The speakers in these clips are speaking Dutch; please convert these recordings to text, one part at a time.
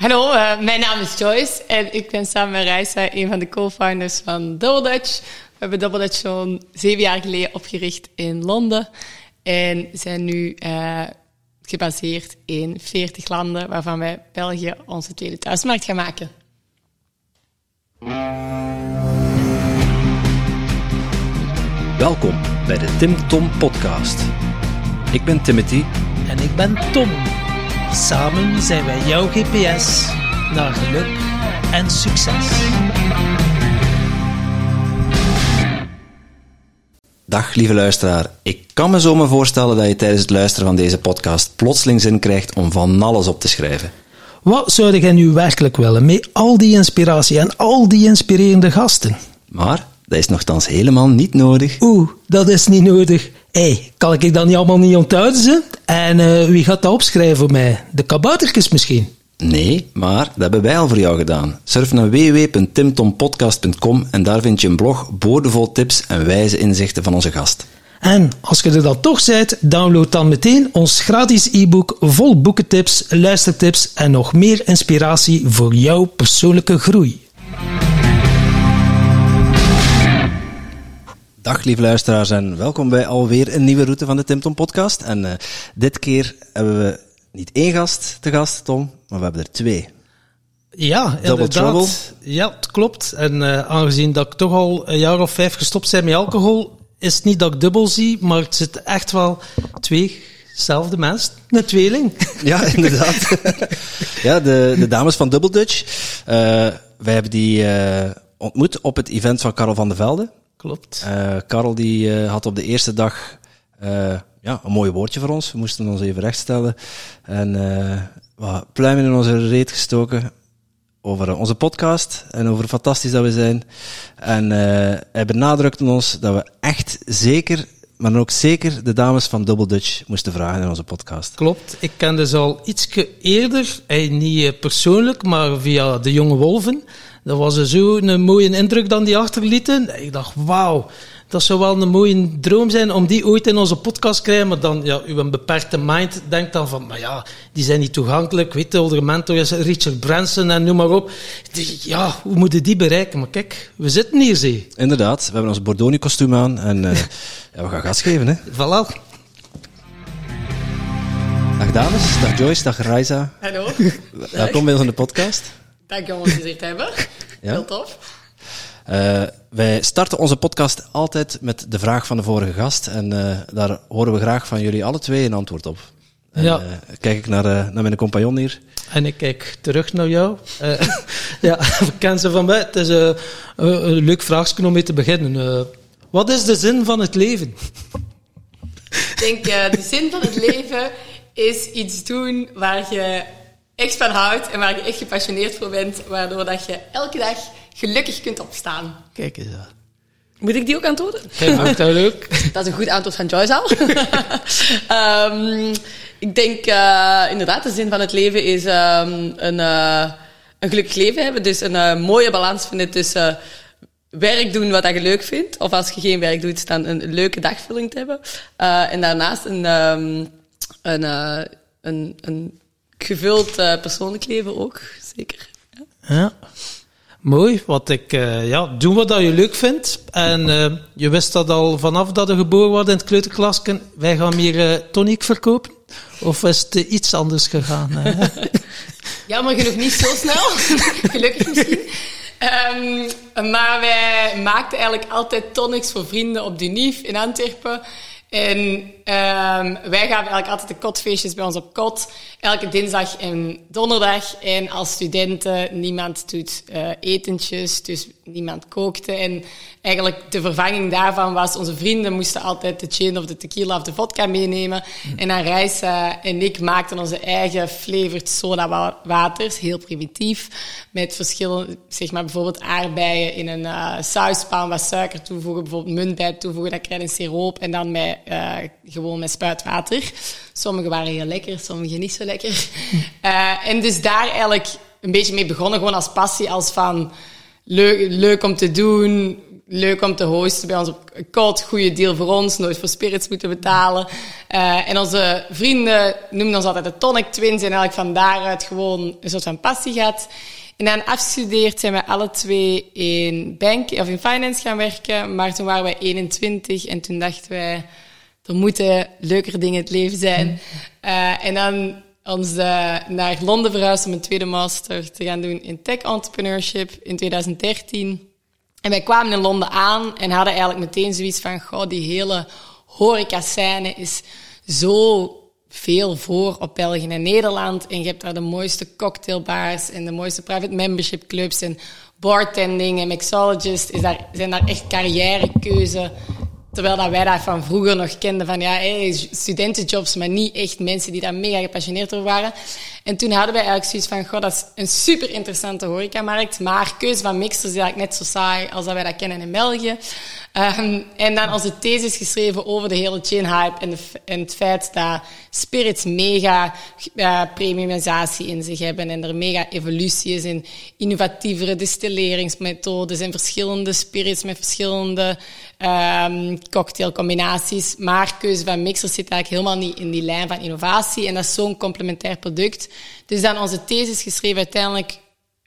Hallo, uh, mijn naam is Joyce en ik ben samen met Reisa een van de co-founders van Double Dutch. We hebben Double Dutch zo'n zeven jaar geleden opgericht in Londen en zijn nu uh, gebaseerd in 40 landen, waarvan wij België onze tweede thuismarkt gaan maken. Welkom bij de Tim Tom Podcast. Ik ben Timothy. En ik ben Tom. Samen zijn wij jouw GPS naar geluk en succes. Dag lieve luisteraar. Ik kan me zo maar voorstellen dat je tijdens het luisteren van deze podcast plotseling zin krijgt om van alles op te schrijven. Wat zou jij nu werkelijk willen met al die inspiratie en al die inspirerende gasten? Maar dat is nogthans helemaal niet nodig. Oeh, dat is niet nodig. Hé, hey, kan ik dat niet allemaal niet onthouden? En uh, wie gaat dat opschrijven voor mij? De kaboutertjes misschien? Nee, maar dat hebben wij al voor jou gedaan. Surf naar www.timtompodcast.com en daar vind je een blog boordevol tips en wijze inzichten van onze gast. En als je er dan toch bent, download dan meteen ons gratis e-book vol boekentips, luistertips en nog meer inspiratie voor jouw persoonlijke groei. Dag lieve luisteraars en welkom bij alweer een nieuwe route van de Tim Tom podcast. En uh, dit keer hebben we niet één gast te gast, Tom, maar we hebben er twee. Ja, Double inderdaad. trouble. Ja, het klopt. En uh, aangezien dat ik toch al een jaar of vijf gestopt ben met alcohol, is het niet dat ik dubbel zie, maar het zit echt wel twee zelfde mensen. Een tweeling. Ja, inderdaad. ja, de, de dames van Double Dutch. Uh, wij hebben die ontmoet op het event van Karel van der Velde. Klopt. Uh, Karel die uh, had op de eerste dag uh, ja, een mooi woordje voor ons. We moesten ons even rechtstellen. En wat pluimen in onze reet gestoken over onze podcast en over hoe fantastisch dat we zijn. En hij benadrukte ons dat we echt zeker, maar ook zeker de dames van Double Dutch moesten vragen in onze podcast. Klopt. Ik kende ze al iets eerder, niet persoonlijk, maar via de Jonge Wolven. Dat was zo'n mooie indruk dan die achterlieten. Ik dacht, wauw, dat zou wel een mooie droom zijn om die ooit in onze podcast te krijgen. Maar dan, ja, uw beperkte mind denkt dan van, maar ja, die zijn niet toegankelijk. Weet je, de mentor is Richard Branson en noem maar op. Ja, hoe moeten die bereiken? Maar kijk, we zitten hier, zie. Inderdaad, we hebben ons Bordoni-kostuum aan en uh, ja, we gaan gas geven, hè. Voilà. Dag dames, dag Joyce, dag Raisa. Hallo. Welkom bij ons in de podcast. Dank je om ons gezegd te hebben. Ja? Heel tof. Uh, wij starten onze podcast altijd met de vraag van de vorige gast. En uh, daar horen we graag van jullie alle twee een antwoord op. En, ja. uh, kijk ik naar, naar mijn compagnon hier. En ik kijk terug naar jou. ja, we kennen ze van mij. Het is een leuk vraagstuk om mee te beginnen. wat is de zin van het leven? Ik denk, de zin van het leven is iets doen waar je echt van houdt en waar je echt gepassioneerd voor bent, waardoor dat je elke dag gelukkig kunt opstaan. Kijk eens aan. Moet ik die ook antwoorden? Kijk, dat leuk. Dat is een goed antwoord van Joyce al. um, ik denk uh, inderdaad, de zin van het leven is um, een, uh, een gelukkig leven hebben. Dus een uh, mooie balans vinden tussen werk doen wat je leuk vindt. Of als je geen werk doet, dan een leuke dagvulling te hebben. en daarnaast een, um, een, een, een gevuld uh, persoonlijk leven ook, zeker. Ja. ja. Mooi, wat ik, uh, ja, doe wat dat je leuk vindt. En uh, je wist dat al vanaf dat je geboren was in het kleuterklasje. Wij gaan hier tonic verkopen. Of is het iets anders gegaan? ja, maar genoeg niet zo snel. Gelukkig misschien. Um, maar wij maakten eigenlijk altijd tonics voor vrienden op Dunief in Antwerpen. En um, wij gaven eigenlijk altijd de kotfeestjes bij ons op kot. Elke dinsdag en donderdag. En als studenten, niemand doet uh, etentjes, dus niemand kookte. En eigenlijk de vervanging daarvan was, onze vrienden moesten altijd de gin of de tequila of de vodka meenemen. Mm. En dan Reisa en ik maakten onze eigen flavored soda waters, heel primitief. Met verschillende, zeg maar bijvoorbeeld aardbeien in een uh, sauspan, wat suiker toevoegen, bijvoorbeeld muntbij toevoegen, dat krijg je een siroop. En dan met, uh, gewoon met spuitwater. Sommige waren heel lekker, sommige niet zo lekker. Uh, en dus daar eigenlijk een beetje mee begonnen, gewoon als passie, als van leuk, leuk om te doen, leuk om te hosten bij ons op koud, goede deal voor ons, nooit voor spirits moeten betalen. Uh, en onze vrienden noemen ons altijd de Tonic Twins en eigenlijk van daaruit gewoon een soort van passie gehad. En dan afgestudeerd zijn we alle twee in bank of in finance gaan werken, maar toen waren wij 21 en toen dachten wij, er moeten leukere dingen in het leven zijn. Uh, en dan ons uh, naar Londen verhuisd om een tweede master te gaan doen in tech entrepreneurship in 2013. En wij kwamen in Londen aan en hadden eigenlijk meteen zoiets van, goh, die hele horeca-scène is zo veel voor op België en Nederland. En je hebt daar de mooiste cocktailbars en de mooiste private membership clubs en bartending en mixologist. Is daar, zijn daar echt carrièrekeuze Terwijl dat wij dat van vroeger nog kenden van ja, studentenjobs, maar niet echt mensen die daar mega gepassioneerd over waren. En toen hadden wij eigenlijk zoiets van, goh, dat is een super interessante horecamarkt, maar keuze van mixers is eigenlijk net zo saai als dat wij dat kennen in België. Um, en dan onze thesis geschreven over de hele chain hype en, het feit dat spirits mega uh, premiumisatie in zich hebben en er mega evolutie is in innovatievere distilleringsmethodes en verschillende spirits met verschillende um, cocktailcombinaties. Maar keuze van mixers zit eigenlijk helemaal niet in die lijn van innovatie en dat is zo'n complementair product. Dus dan onze thesis geschreven uiteindelijk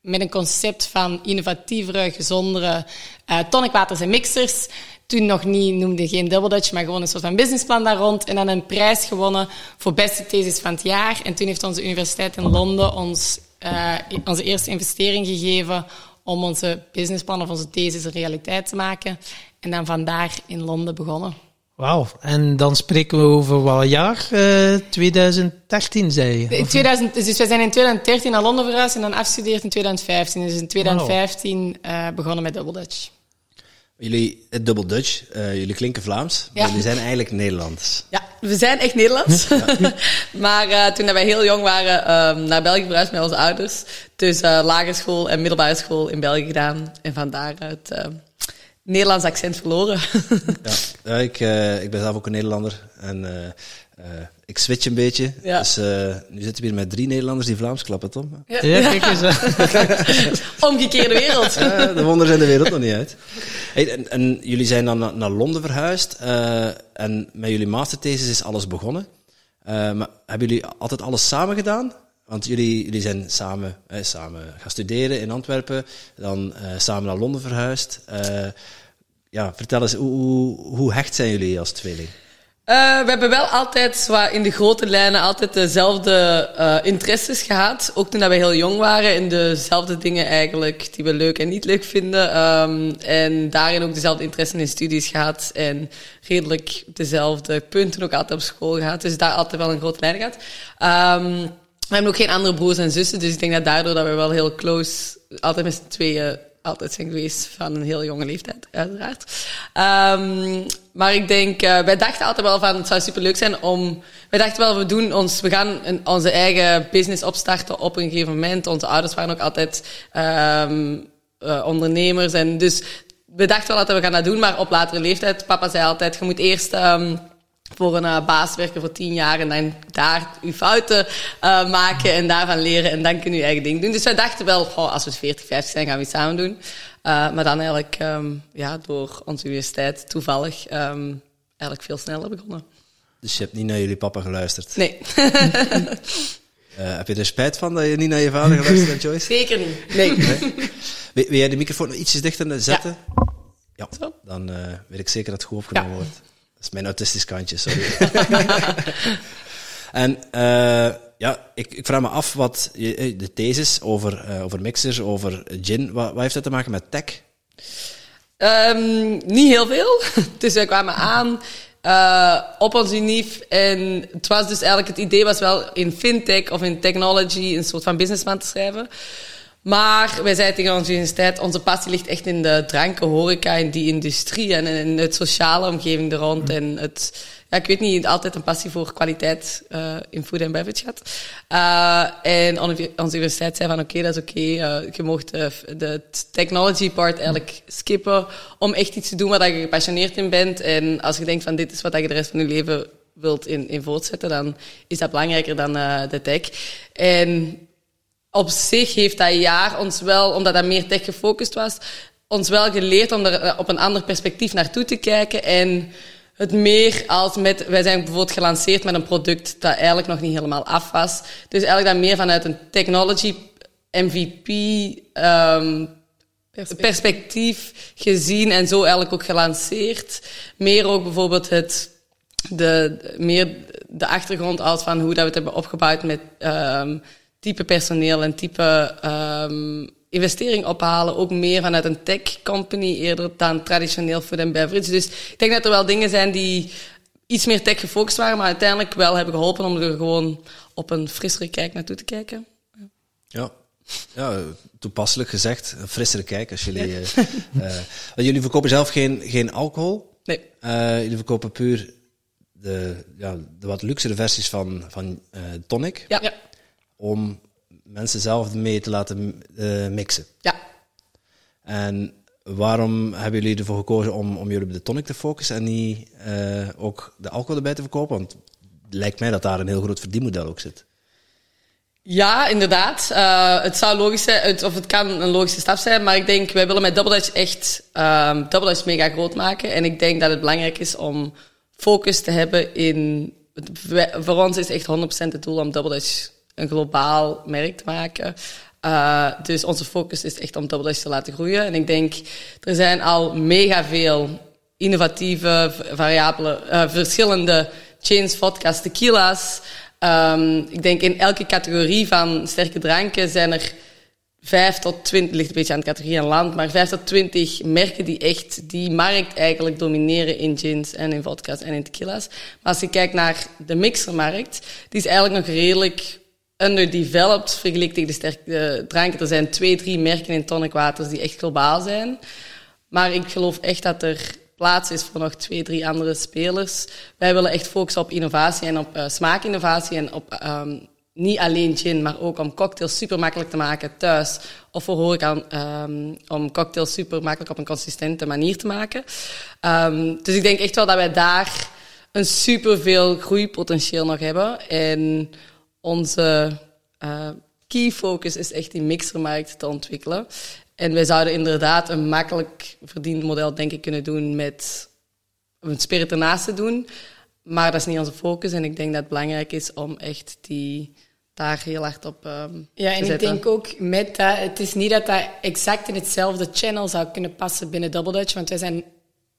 met een concept van innovatievere, gezondere uh, tonicwaters en mixers. Toen nog niet, noemde geen Double Dutch, maar gewoon een soort van businessplan daar rond. En dan een prijs gewonnen voor beste thesis van het jaar. En toen heeft onze universiteit in Londen ons uh, onze eerste investering gegeven om onze businessplan of onze thesis een realiteit te maken. En dan vandaar in Londen begonnen. Wauw, en dan spreken we over wat jaar? Uh, 2013, zei je? In 2000, dus we zijn in 2013 naar Londen verhuisd en dan afgestudeerd in 2015. Dus in 2015 wow. uh, begonnen met Double Dutch. Jullie, het Double Dutch, uh, jullie klinken Vlaams, maar jullie zijn eigenlijk Nederlands. Ja, we zijn echt Nederlands. Ja. maar uh, toen wij heel jong waren, uh, naar België verhuisd met onze ouders. Dus lagere school en middelbare school in België gedaan. En van daaruit Nederlands accent verloren. ja, ja ik, uh, ik ben zelf ook een Nederlander. En uh, uh, ik switch een beetje. Ja. Dus nu zitten we hier met drie Nederlanders die Vlaams klappen, Tom. Ja, ja kijk eens. Omgekeerde wereld. de wonderen zijn de wereld nog niet uit. Hey, en, en, jullie zijn dan naar, naar Londen verhuisd. en met jullie masterthesis is alles begonnen. maar hebben jullie altijd alles samen gedaan? Want jullie, jullie zijn samen, eh, samen gaan studeren in Antwerpen, dan uh, samen naar Londen verhuisd. Uh, ja, vertel eens, hoe, hoe, hecht zijn jullie als tweeling? We hebben wel altijd in de grote lijnen altijd dezelfde interesses gehad. Ook toen we heel jong waren. In dezelfde dingen eigenlijk die we leuk en niet leuk vinden. Um, en daarin ook dezelfde interesses in studies gehad. En redelijk dezelfde punten ook altijd op school gehad. Dus daar altijd wel een grote lijn gehad. Um, we hebben ook geen andere broers en zussen, dus ik denk dat daardoor dat we wel heel close, altijd met z'n tweeën, altijd zijn geweest van een heel jonge leeftijd, uiteraard. Um, maar ik denk, uh, wij dachten altijd wel van, het zou superleuk zijn om, wij dachten wel, we doen ons, we gaan een, onze eigen business opstarten op een gegeven moment. Onze ouders waren ook altijd um, ondernemers en dus we dachten wel dat we gaan dat doen, maar op latere leeftijd, papa zei altijd, je moet eerst... Um, voor een uh, baas werken voor tien jaar en dan daar uw fouten uh, maken en daarvan leren en dan kun je eigen ding doen. Dus wij dachten wel, oh, als we 40, 50 zijn, gaan we iets samen doen. Uh, maar dan eigenlijk um, ja, door onze universiteit toevallig um, eigenlijk veel sneller begonnen. Dus je hebt niet naar jullie papa geluisterd? Nee. heb je er spijt van dat je niet naar je vader geluisterd hebt, Joyce? Zeker niet. Nee. nee? Wil, wil jij de microfoon ietsjes dichter zetten? Ja. ja. Dan weet ik zeker dat het goed opgenomen ja. wordt is mijn autistisch kantje, sorry. en uh, ja, ik, ik, vraag me af wat je, eh, de thesis over, uh, over mixers, over gin, wat, wat, heeft dat te maken met tech? Um, niet heel veel. dus wij kwamen aan op ons unief en het was dus eigenlijk, het idee was wel in fintech of in technology een soort van businessman te schrijven. Maar wij zeiden tegen onze universiteit, onze passie ligt echt in de dranken, horeca, in die industrie en in het sociale omgeving er rond. En het, ja, ik weet niet, altijd een passie voor kwaliteit uh, in food and beverage had. Uh, en onze universiteit zei van oké, okay, dat is oké, okay, uh, je mocht de technology part eigenlijk skippen om echt iets te doen waar je gepassioneerd in bent. En als je denkt van dit is wat je de rest van je leven wilt in, in voortzetten, dan is dat belangrijker dan de tech. En op zich heeft dat jaar ons wel, omdat dat meer tech gefocust was, ons wel geleerd om er eh, op een ander perspectief naartoe te kijken en het meer als met, wij zijn bijvoorbeeld gelanceerd met een product dat eigenlijk nog niet helemaal af was. Dus eigenlijk dan meer vanuit een technology MVP ehm, Perspectief. perspectief gezien en zo eigenlijk ook gelanceerd. Meer ook bijvoorbeeld het, de, meer de achtergrond als van hoe dat we het hebben opgebouwd met ehm, type personeel en type ehm, investering ophalen. Ook meer vanuit een tech company eerder dan traditioneel food and beverage. Dus ik denk dat er wel dingen zijn die iets meer tech gefocust waren, maar uiteindelijk wel hebben geholpen om er gewoon op een frissere kijk naartoe te kijken. Ja. Ja, toepasselijk gezegd. Een frissere kijk. Als jullie, eh, eh, want jullie verkopen zelf geen, geen alcohol. Nee. Eh, jullie verkopen puur de, ja, de wat luxere versies van, van eh, tonic. Ja. Ja. Om mensen zelf mee te laten eh, mixen. Ja. En waarom hebben jullie ervoor gekozen om, om jullie op de tonic te focussen en niet eh, ook de alcohol erbij te verkopen? Want het lijkt mij dat daar een heel groot verdienmodel ook zit. Ja, inderdaad. Eh, het zou logisch zijn, het- of het kan een logische stap zijn, maar ik denk, wij willen met Double Dutch echt ehm Double Dutch mega groot maken. En ik denk dat het belangrijk is om focus te hebben in... het- Voor ons is echt 100% het doel om Double Dutch een globaal merk te maken. Eh, dus onze focus is echt om Double te laten groeien. En ik denk, er zijn al mega veel innovatieve, variabele, eh, verschillende gins, vodka's, tequila's. Ehm, ik denk in elke categorie van sterke dranken zijn er vijf tot twintig, ligt een beetje aan de categorie en land, maar vijf tot twintig merken die echt die markt eigenlijk domineren in gins en in vodka's en in tequila's. Maar als je kijkt naar de mixermarkt, die is eigenlijk nog redelijk underdeveloped vergeleken tegen de sterke dranken. Er zijn twee, drie merken in tonic waters die echt globaal zijn. Maar ik geloof echt dat er plaats is voor nog twee, drie andere spelers. Wij willen echt focussen op innovatie en op eh, smaakinnovatie en op ehm, niet alleen gin, maar ook om cocktails super makkelijk te maken thuis. Of voor horeca ehm, om cocktails super makkelijk op een consistente manier te maken. Ehm, dus ik denk echt wel dat wij daar een super veel groeipotentieel nog hebben. En onze eh, key focus is echt die mixermarkt te ontwikkelen. En wij zouden inderdaad een makkelijk verdienmodel, denk ik, kunnen doen met een spirit ernaast te doen. Maar dat is niet onze focus. En ik denk dat het belangrijk is om echt die daar heel hard op ehm, Ja, en ik denk ook met dat, het is niet dat dat exact in hetzelfde channel zou kunnen passen binnen Double Dutch, want wij zijn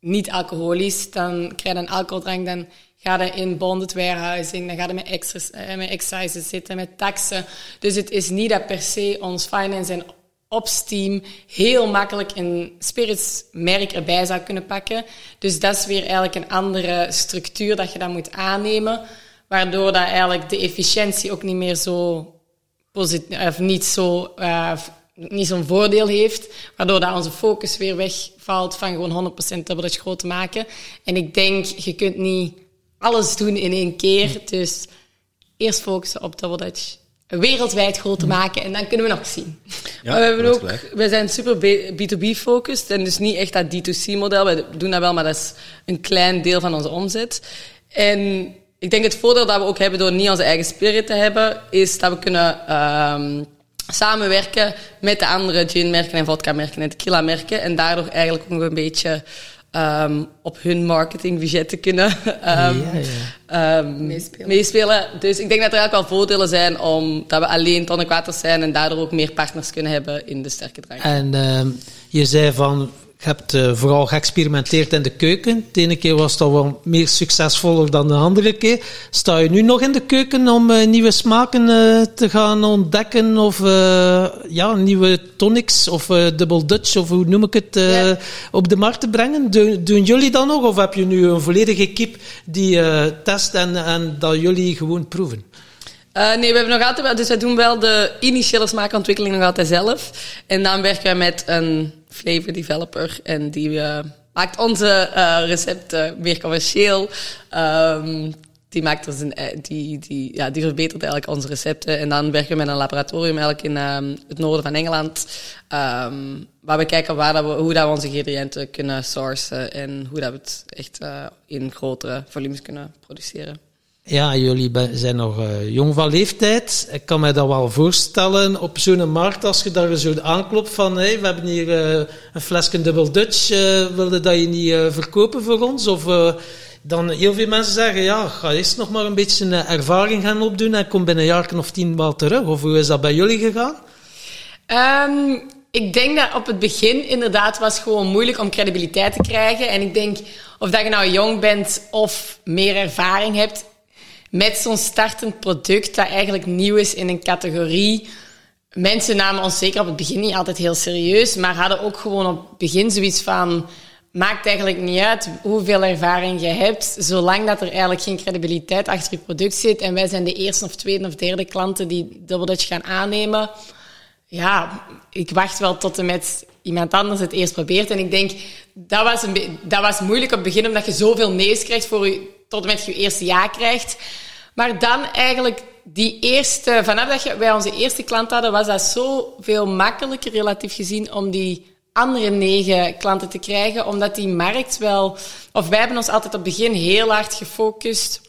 niet alcoholisch. Dan krijg je een alcoholdrank, dan ga je in bonded warehousing, dan ga je met, eh, met excises zitten, met taxen. Dus het is niet dat per se ons finance en ops heel makkelijk een spiritsmerk erbij zou kunnen pakken. Dus dat is weer eigenlijk een andere structuur dat je dan moet aannemen, waardoor dat eigenlijk de efficiëntie ook niet meer zo posit- of niet zo eh, niet zo'n voordeel heeft, waardoor dat onze focus weer wegvalt van gewoon 100% Double Dutch groot te maken. En ik denk, je kunt niet alles doen in één keer, dus eerst focussen op Double Dutch wereldwijd groot te maken en dan kunnen we nog zien. Ja, maar we hebben ook, wij zijn super B2B-focused en dus niet echt dat D2C-model. Wij doen dat wel, maar dat is een klein deel van onze omzet. En ik denk het voordeel dat we ook hebben door niet onze eigen spirit te hebben, is dat we kunnen ehm, samenwerken met de andere gin-merken en vodka-merken en tequila-merken en daardoor eigenlijk ook een beetje ehm, op hun marketingbudget te kunnen ehm, Ja, ja. ehm, Meespelen. meespelen. Dus ik denk dat er ook wel voordelen zijn om dat we alleen tonic water zijn en daardoor ook meer partners kunnen hebben in de sterke drank. En ehm, je zei van, hebt eh, vooral geëxperimenteerd in de keuken. De ene keer was dat wel meer succesvoller dan de andere keer. Sta je nu nog in de keuken om eh, nieuwe smaken eh, te gaan ontdekken? Of ja, nieuwe tonics of double Dutch of hoe noem ik het, Ja. op de markt te brengen? Doen, doen jullie dat nog? Of heb je nu een volledige kip die test en, en dat jullie gewoon proeven? Nee, we hebben nog altijd wel, dus wij doen wel de initiële smaakontwikkeling nog altijd zelf. En dan werken wij met een flavor developer en die eh, maakt onze eh, recepten meer commercieel. Ehm, die, maakt er zijn, ei- die, die, ja, die verbetert eigenlijk onze recepten. En dan werken we met een laboratorium eigenlijk in ehm, het noorden van Engeland. ehm, waar we kijken waar dat we, hoe dat we onze ingrediënten kunnen sourcen en hoe dat we het echt eh, in grotere volumes kunnen produceren. Ja, jullie zijn nog eh, jong van leeftijd. Ik kan mij dat wel voorstellen op zo'n markt als je daar zo aanklopt van hey, we hebben hier eh, een flesje Double Dutch, eh wilde dat je niet verkopen voor ons? Of dan heel veel mensen zeggen, ja, ga eerst nog maar een beetje ervaring gaan opdoen en kom binnen een jaar of tien wel terug. Of hoe is dat bij jullie gegaan? Ehm, ik denk dat op het begin inderdaad was gewoon moeilijk om credibiliteit te krijgen. En ik denk, of dat je nou jong bent of meer ervaring hebt, met zo'n startend product dat eigenlijk nieuw is in een categorie. Mensen namen ons zeker op het begin niet altijd heel serieus, maar hadden ook gewoon op het begin zoiets van... Maakt eigenlijk niet uit hoeveel ervaring je hebt, zolang dat er eigenlijk geen credibiliteit achter je product zit. En wij zijn de eerste of tweede of derde klanten die Double Dutch gaan aannemen ja, ik wacht wel tot en met iemand anders het eerst probeert. En ik denk, dat was, een dat was moeilijk op het begin, omdat je zoveel nee's krijgt voor je, tot en met je eerste ja krijgt. Maar dan eigenlijk die eerste, vanaf dat wij onze eerste klant hadden, was dat zoveel makkelijker relatief gezien om die andere negen klanten te krijgen, omdat die markt wel, of wij hebben ons altijd op het begin heel hard gefocust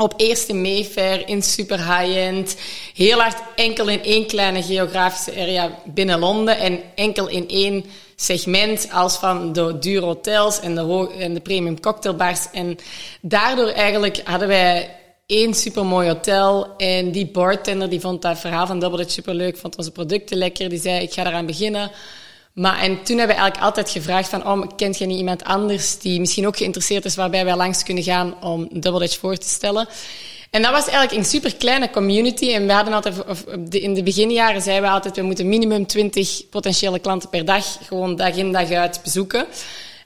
op eerste Mayfair in super high-end. Heel hard enkel in één kleine geografische area binnen Londen. En enkel in één segment als van de dure hotels en de, en de premium cocktailbars. En daardoor eigenlijk hadden wij één supermooi hotel. En die bartender die vond dat verhaal van Double Dutch superleuk. Vond onze producten lekker. Die zei, ik ga eraan beginnen. Maar en toen hebben we eigenlijk altijd gevraagd van, oh, kent je niet iemand anders die misschien ook geïnteresseerd is, waarbij wij langs kunnen gaan om Double Dutch voor te stellen. En dat was eigenlijk een super kleine community. En we hadden altijd, in de beginjaren zeiden we altijd, we moeten minimum 20 potentiële klanten per dag, gewoon dag in dag uit bezoeken.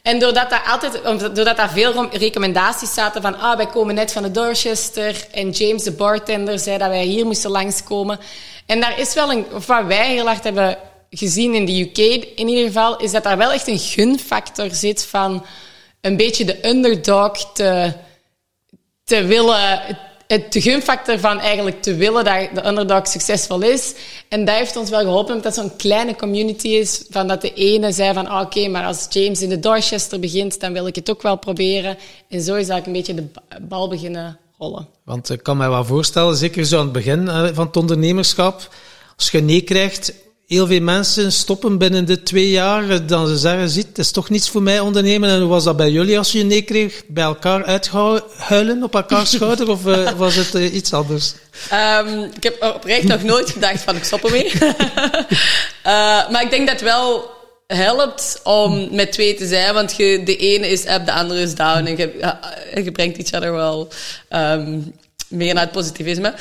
En doordat daar altijd, doordat daar veel recommendaties zaten van, ah, wij komen net van de Dorchester en James de bartender zei dat wij hier moesten langskomen. En daar is wel een, of wat wij heel hard hebben gezien in de UK in ieder geval, is dat daar wel echt een gunfactor zit van een beetje de underdog te, te willen, het gunfactor van eigenlijk te willen dat de underdog succesvol is. En dat heeft ons wel geholpen, omdat het zo'n kleine community is, van dat de ene zei van, ah, oké, maar als James in de Dorchester begint, dan wil ik het ook wel proberen. En zo is eigenlijk een beetje de ba- bal beginnen rollen. Want ik kan me wel voorstellen, zeker zo aan het begin eh, van het ondernemerschap, als je nee krijgt, heel veel mensen stoppen binnen de twee jaar, eh, dan ze zeggen, ziet, het is toch niets voor mij ondernemen. En hoe was dat bij jullie als je nee kreeg? Bij elkaar uithuilen op elkaar schouder, of eh, was het eh, iets anders? Ehm, ik heb oprecht nog nooit gedacht van ik stop ermee. Maar ik denk dat het wel helpt om met twee te zijn, want je, de ene is up, de andere is down. En je, je brengt each other wel ehm, meer naar het positivisme.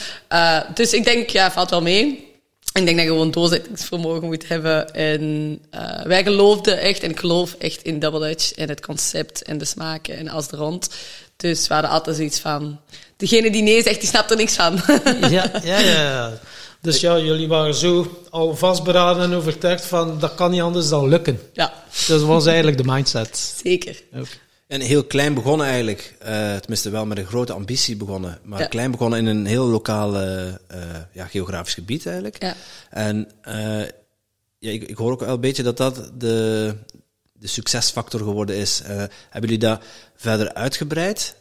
Dus ik denk, ja, valt wel mee. Ik denk dat je gewoon doorzettingsvermogen moet hebben. En eh, wij geloofden echt, en ik geloof echt in Double Dutch en het concept en de smaken en alles er rond. Dus we hadden altijd zoiets van, degene die nee zegt, die snapt er niks van. Ja, ja, ja. ja. Dus ja, jullie waren zo al vastberaden en overtuigd van, dat kan niet anders dan lukken. ja, Dat was eigenlijk de mindset. zeker. En heel klein begonnen eigenlijk. Eh, tenminste, wel met een grote ambitie begonnen. Maar Ja. klein begonnen in een heel lokaal eh, ja, geografisch gebied eigenlijk. Ja. En eh, ja, ik, ik hoor ook wel een beetje dat dat de, de succesfactor geworden is. Hebben jullie dat verder uitgebreid?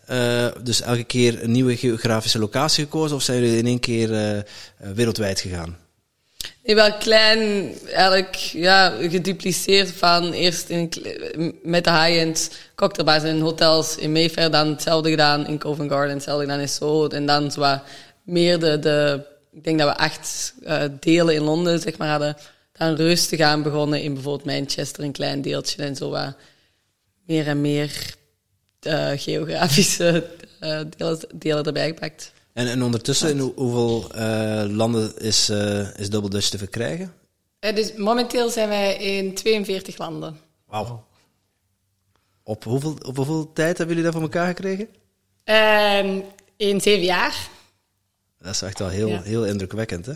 Dus elke keer een nieuwe geografische locatie gekozen? Of zijn jullie in één keer wereldwijd gegaan? Nee, wel klein, eigenlijk ja, gedupliceerd van eerst in, met de high-end cocktailbars in hotels in Mayfair, dan hetzelfde gedaan in Covent Garden, hetzelfde gedaan in Soho. En dan zo meer de, de, ik denk dat we acht eh, delen in Londen zeg maar hadden. Dan rustig aan begonnen in bijvoorbeeld Manchester, een klein deeltje en zo wat meer en meer eh, geografische eh, delen, delen erbij gepakt. En, en ondertussen, in hoe- hoeveel eh, landen is, eh, is Double Dutch te verkrijgen? Eh, dus momenteel zijn wij in 42 landen. Wauw. Op hoeveel, op hoeveel tijd hebben jullie dat voor elkaar gekregen? Ehm, in zeven jaar. Dat is echt wel heel, Ja. heel indrukwekkend. Hè?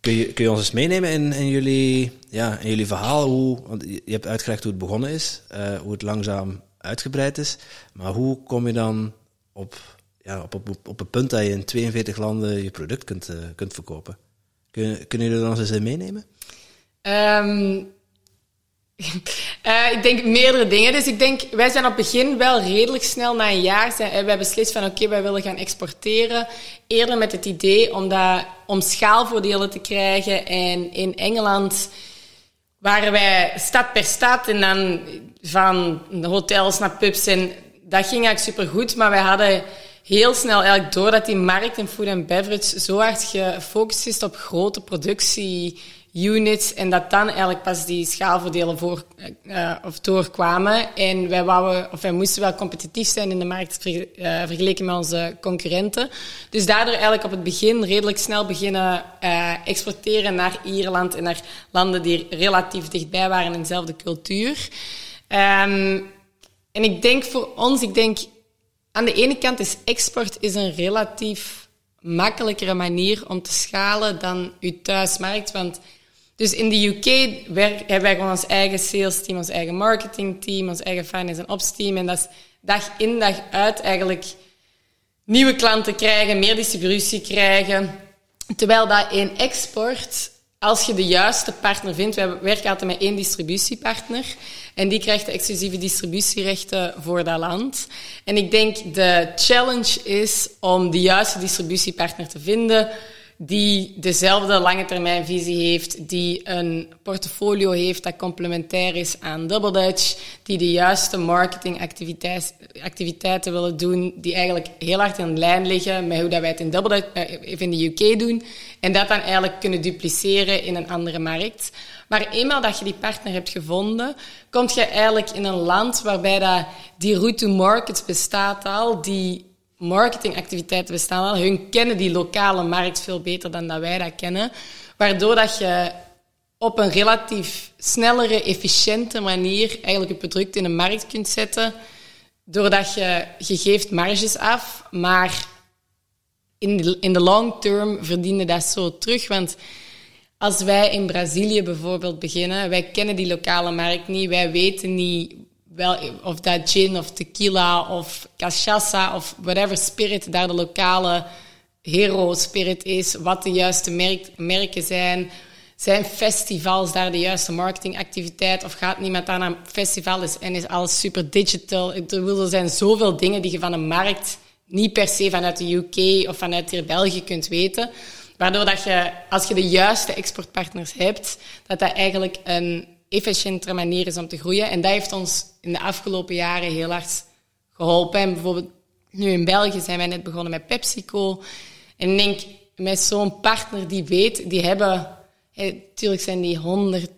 Kun, je, kun je ons eens meenemen in, in, jullie, ja, in jullie verhaal? Hoe, want je hebt uitgelegd hoe het begonnen is, hoe het langzaam uitgebreid is. Maar hoe kom je dan op, ja, op, op, op het punt dat je in 42 landen je product kunt, eh, kunt verkopen? Kun, kunnen jullie er ons eens meenemen? Ehm, Uh, ik denk meerdere dingen. Dus ik denk, wij zijn op het begin wel redelijk snel na een jaar zijn, wij beslist van oké, wij willen gaan exporteren. Eerder met het idee om, dat, om schaalvoordelen te krijgen. En in Engeland waren wij stad per stad en dan van hotels naar pubs. En dat ging eigenlijk supergoed, maar wij hadden heel snel eigenlijk door dat die markt in food and beverage zo hard gefocust is op grote productie units en dat dan eigenlijk pas die schaalvoordelen voor, uh, of doorkwamen. En wij, wouden, of wij moesten wel competitief zijn in de markt uh, vergeleken met onze concurrenten. Dus daardoor eigenlijk op het begin redelijk snel beginnen uh, exporteren naar Ierland en naar landen die relatief dichtbij waren in dezelfde cultuur. Um, en ik denk voor ons, ik denk aan de ene kant is export is een relatief makkelijkere manier om te schalen dan uw thuismarkt. Want dus in de UK hebben wij gewoon ons eigen sales team, ons eigen marketing team, ons eigen finance en ops team. En dat is dag in dag uit eigenlijk nieuwe klanten krijgen, meer distributie krijgen. Terwijl dat in export, als je de juiste partner vindt, wij werken altijd met één distributiepartner. En die krijgt de exclusieve distributierechten voor dat land. En ik denk de challenge is om de juiste distributiepartner te vinden die dezelfde lange termijn visie heeft, die een portfolio heeft dat complementair is aan Double Dutch, die de juiste marketingactiviteiten willen doen, die eigenlijk heel hard in lijn liggen met hoe dat wij het in, Double Dutch, eh, in de UK doen, en dat dan eigenlijk kunnen dupliceren in een andere markt. Maar eenmaal dat je die partner hebt gevonden, kom je eigenlijk in een land waarbij dat die route to market bestaat al, die marketingactiviteiten bestaan al. Hun kennen die lokale markt veel beter dan dat wij dat kennen. Waardoor dat je op een relatief snellere, efficiënte manier eigenlijk je product in de markt kunt zetten. Doordat je, je geeft marges af, maar in de, in de long term verdienen dat zo terug. Want als wij in Brazilië bijvoorbeeld beginnen, wij kennen die lokale markt niet, wij weten niet wel, of dat gin of tequila of cachaça of whatever spirit daar de lokale hero spirit is, wat de juiste merk, merken zijn. Zijn festivals daar de juiste marketingactiviteit? Of gaat niemand daar naar een festival en is alles super digital? Er zijn zoveel dingen die je van de markt niet per se vanuit de UK of vanuit hier België kunt weten. Waardoor dat je, als je de juiste exportpartners hebt, dat dat eigenlijk een efficiëntere manier is om te groeien. En dat heeft ons in de afgelopen jaren heel hard geholpen. En bijvoorbeeld nu in België zijn wij net begonnen met PepsiCo. En ik denk, met zo'n partner die weet, die hebben... Natuurlijk zijn die honderden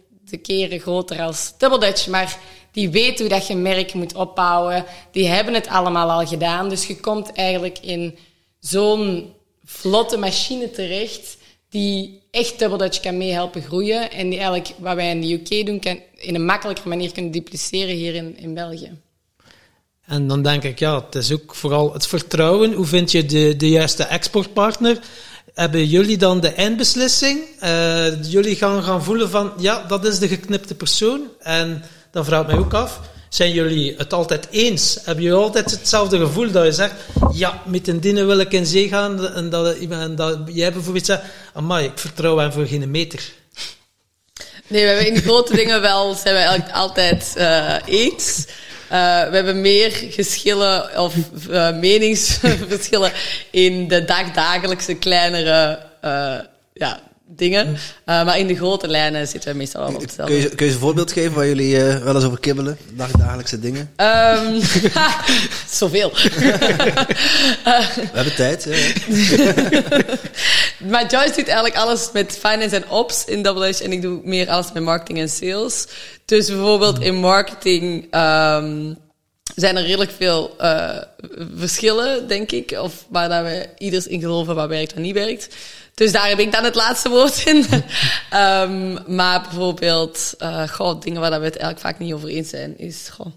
keren groter als Double Dutch, maar die weten hoe dat je merk moet opbouwen. Die hebben het allemaal al gedaan. Dus je komt eigenlijk in zo'n vlotte machine terecht die echt Double Dutch kan meehelpen groeien. En die eigenlijk, wat wij in de UK doen, kan in een makkelijke manier kunnen dupliceren hier in, in België. En dan denk ik, ja, het is ook vooral het vertrouwen. Hoe vind je de, de juiste exportpartner? Hebben jullie dan de eindbeslissing? Uh, jullie gaan gaan voelen van, ja, dat is de geknipte persoon. En dan vraag ik mij ook af, zijn jullie het altijd eens? Hebben jullie altijd hetzelfde gevoel dat je zegt, ja, met een dienen wil ik in zee gaan en dat, jij bijvoorbeeld zegt, amai, ik vertrouw hem voor geen meter. Nee, we in grote dingen wel, zijn we altijd uh, eens. Uh, we hebben meer geschillen of uh, meningsverschillen in de dagdagelijkse kleinere ja, dingen. Uh, maar in de grote lijnen zitten we meestal wel op hetzelfde. Kun je, kun je een voorbeeld geven waar jullie uh, wel eens over kibbelen? Dagdagelijkse dingen? Um, zoveel. we hebben tijd. maar Joyce doet eigenlijk alles met finance en ops in Double H. En ik doe meer alles met marketing en sales. Dus bijvoorbeeld in marketing... Um, zijn er redelijk veel uh, verschillen, denk ik. Of waar dat we ieders in geloven wat werkt en niet werkt. Dus daar heb ik dan het laatste woord in. um, maar bijvoorbeeld, uh, dingen waar we het eigenlijk vaak niet over eens zijn, is, goh,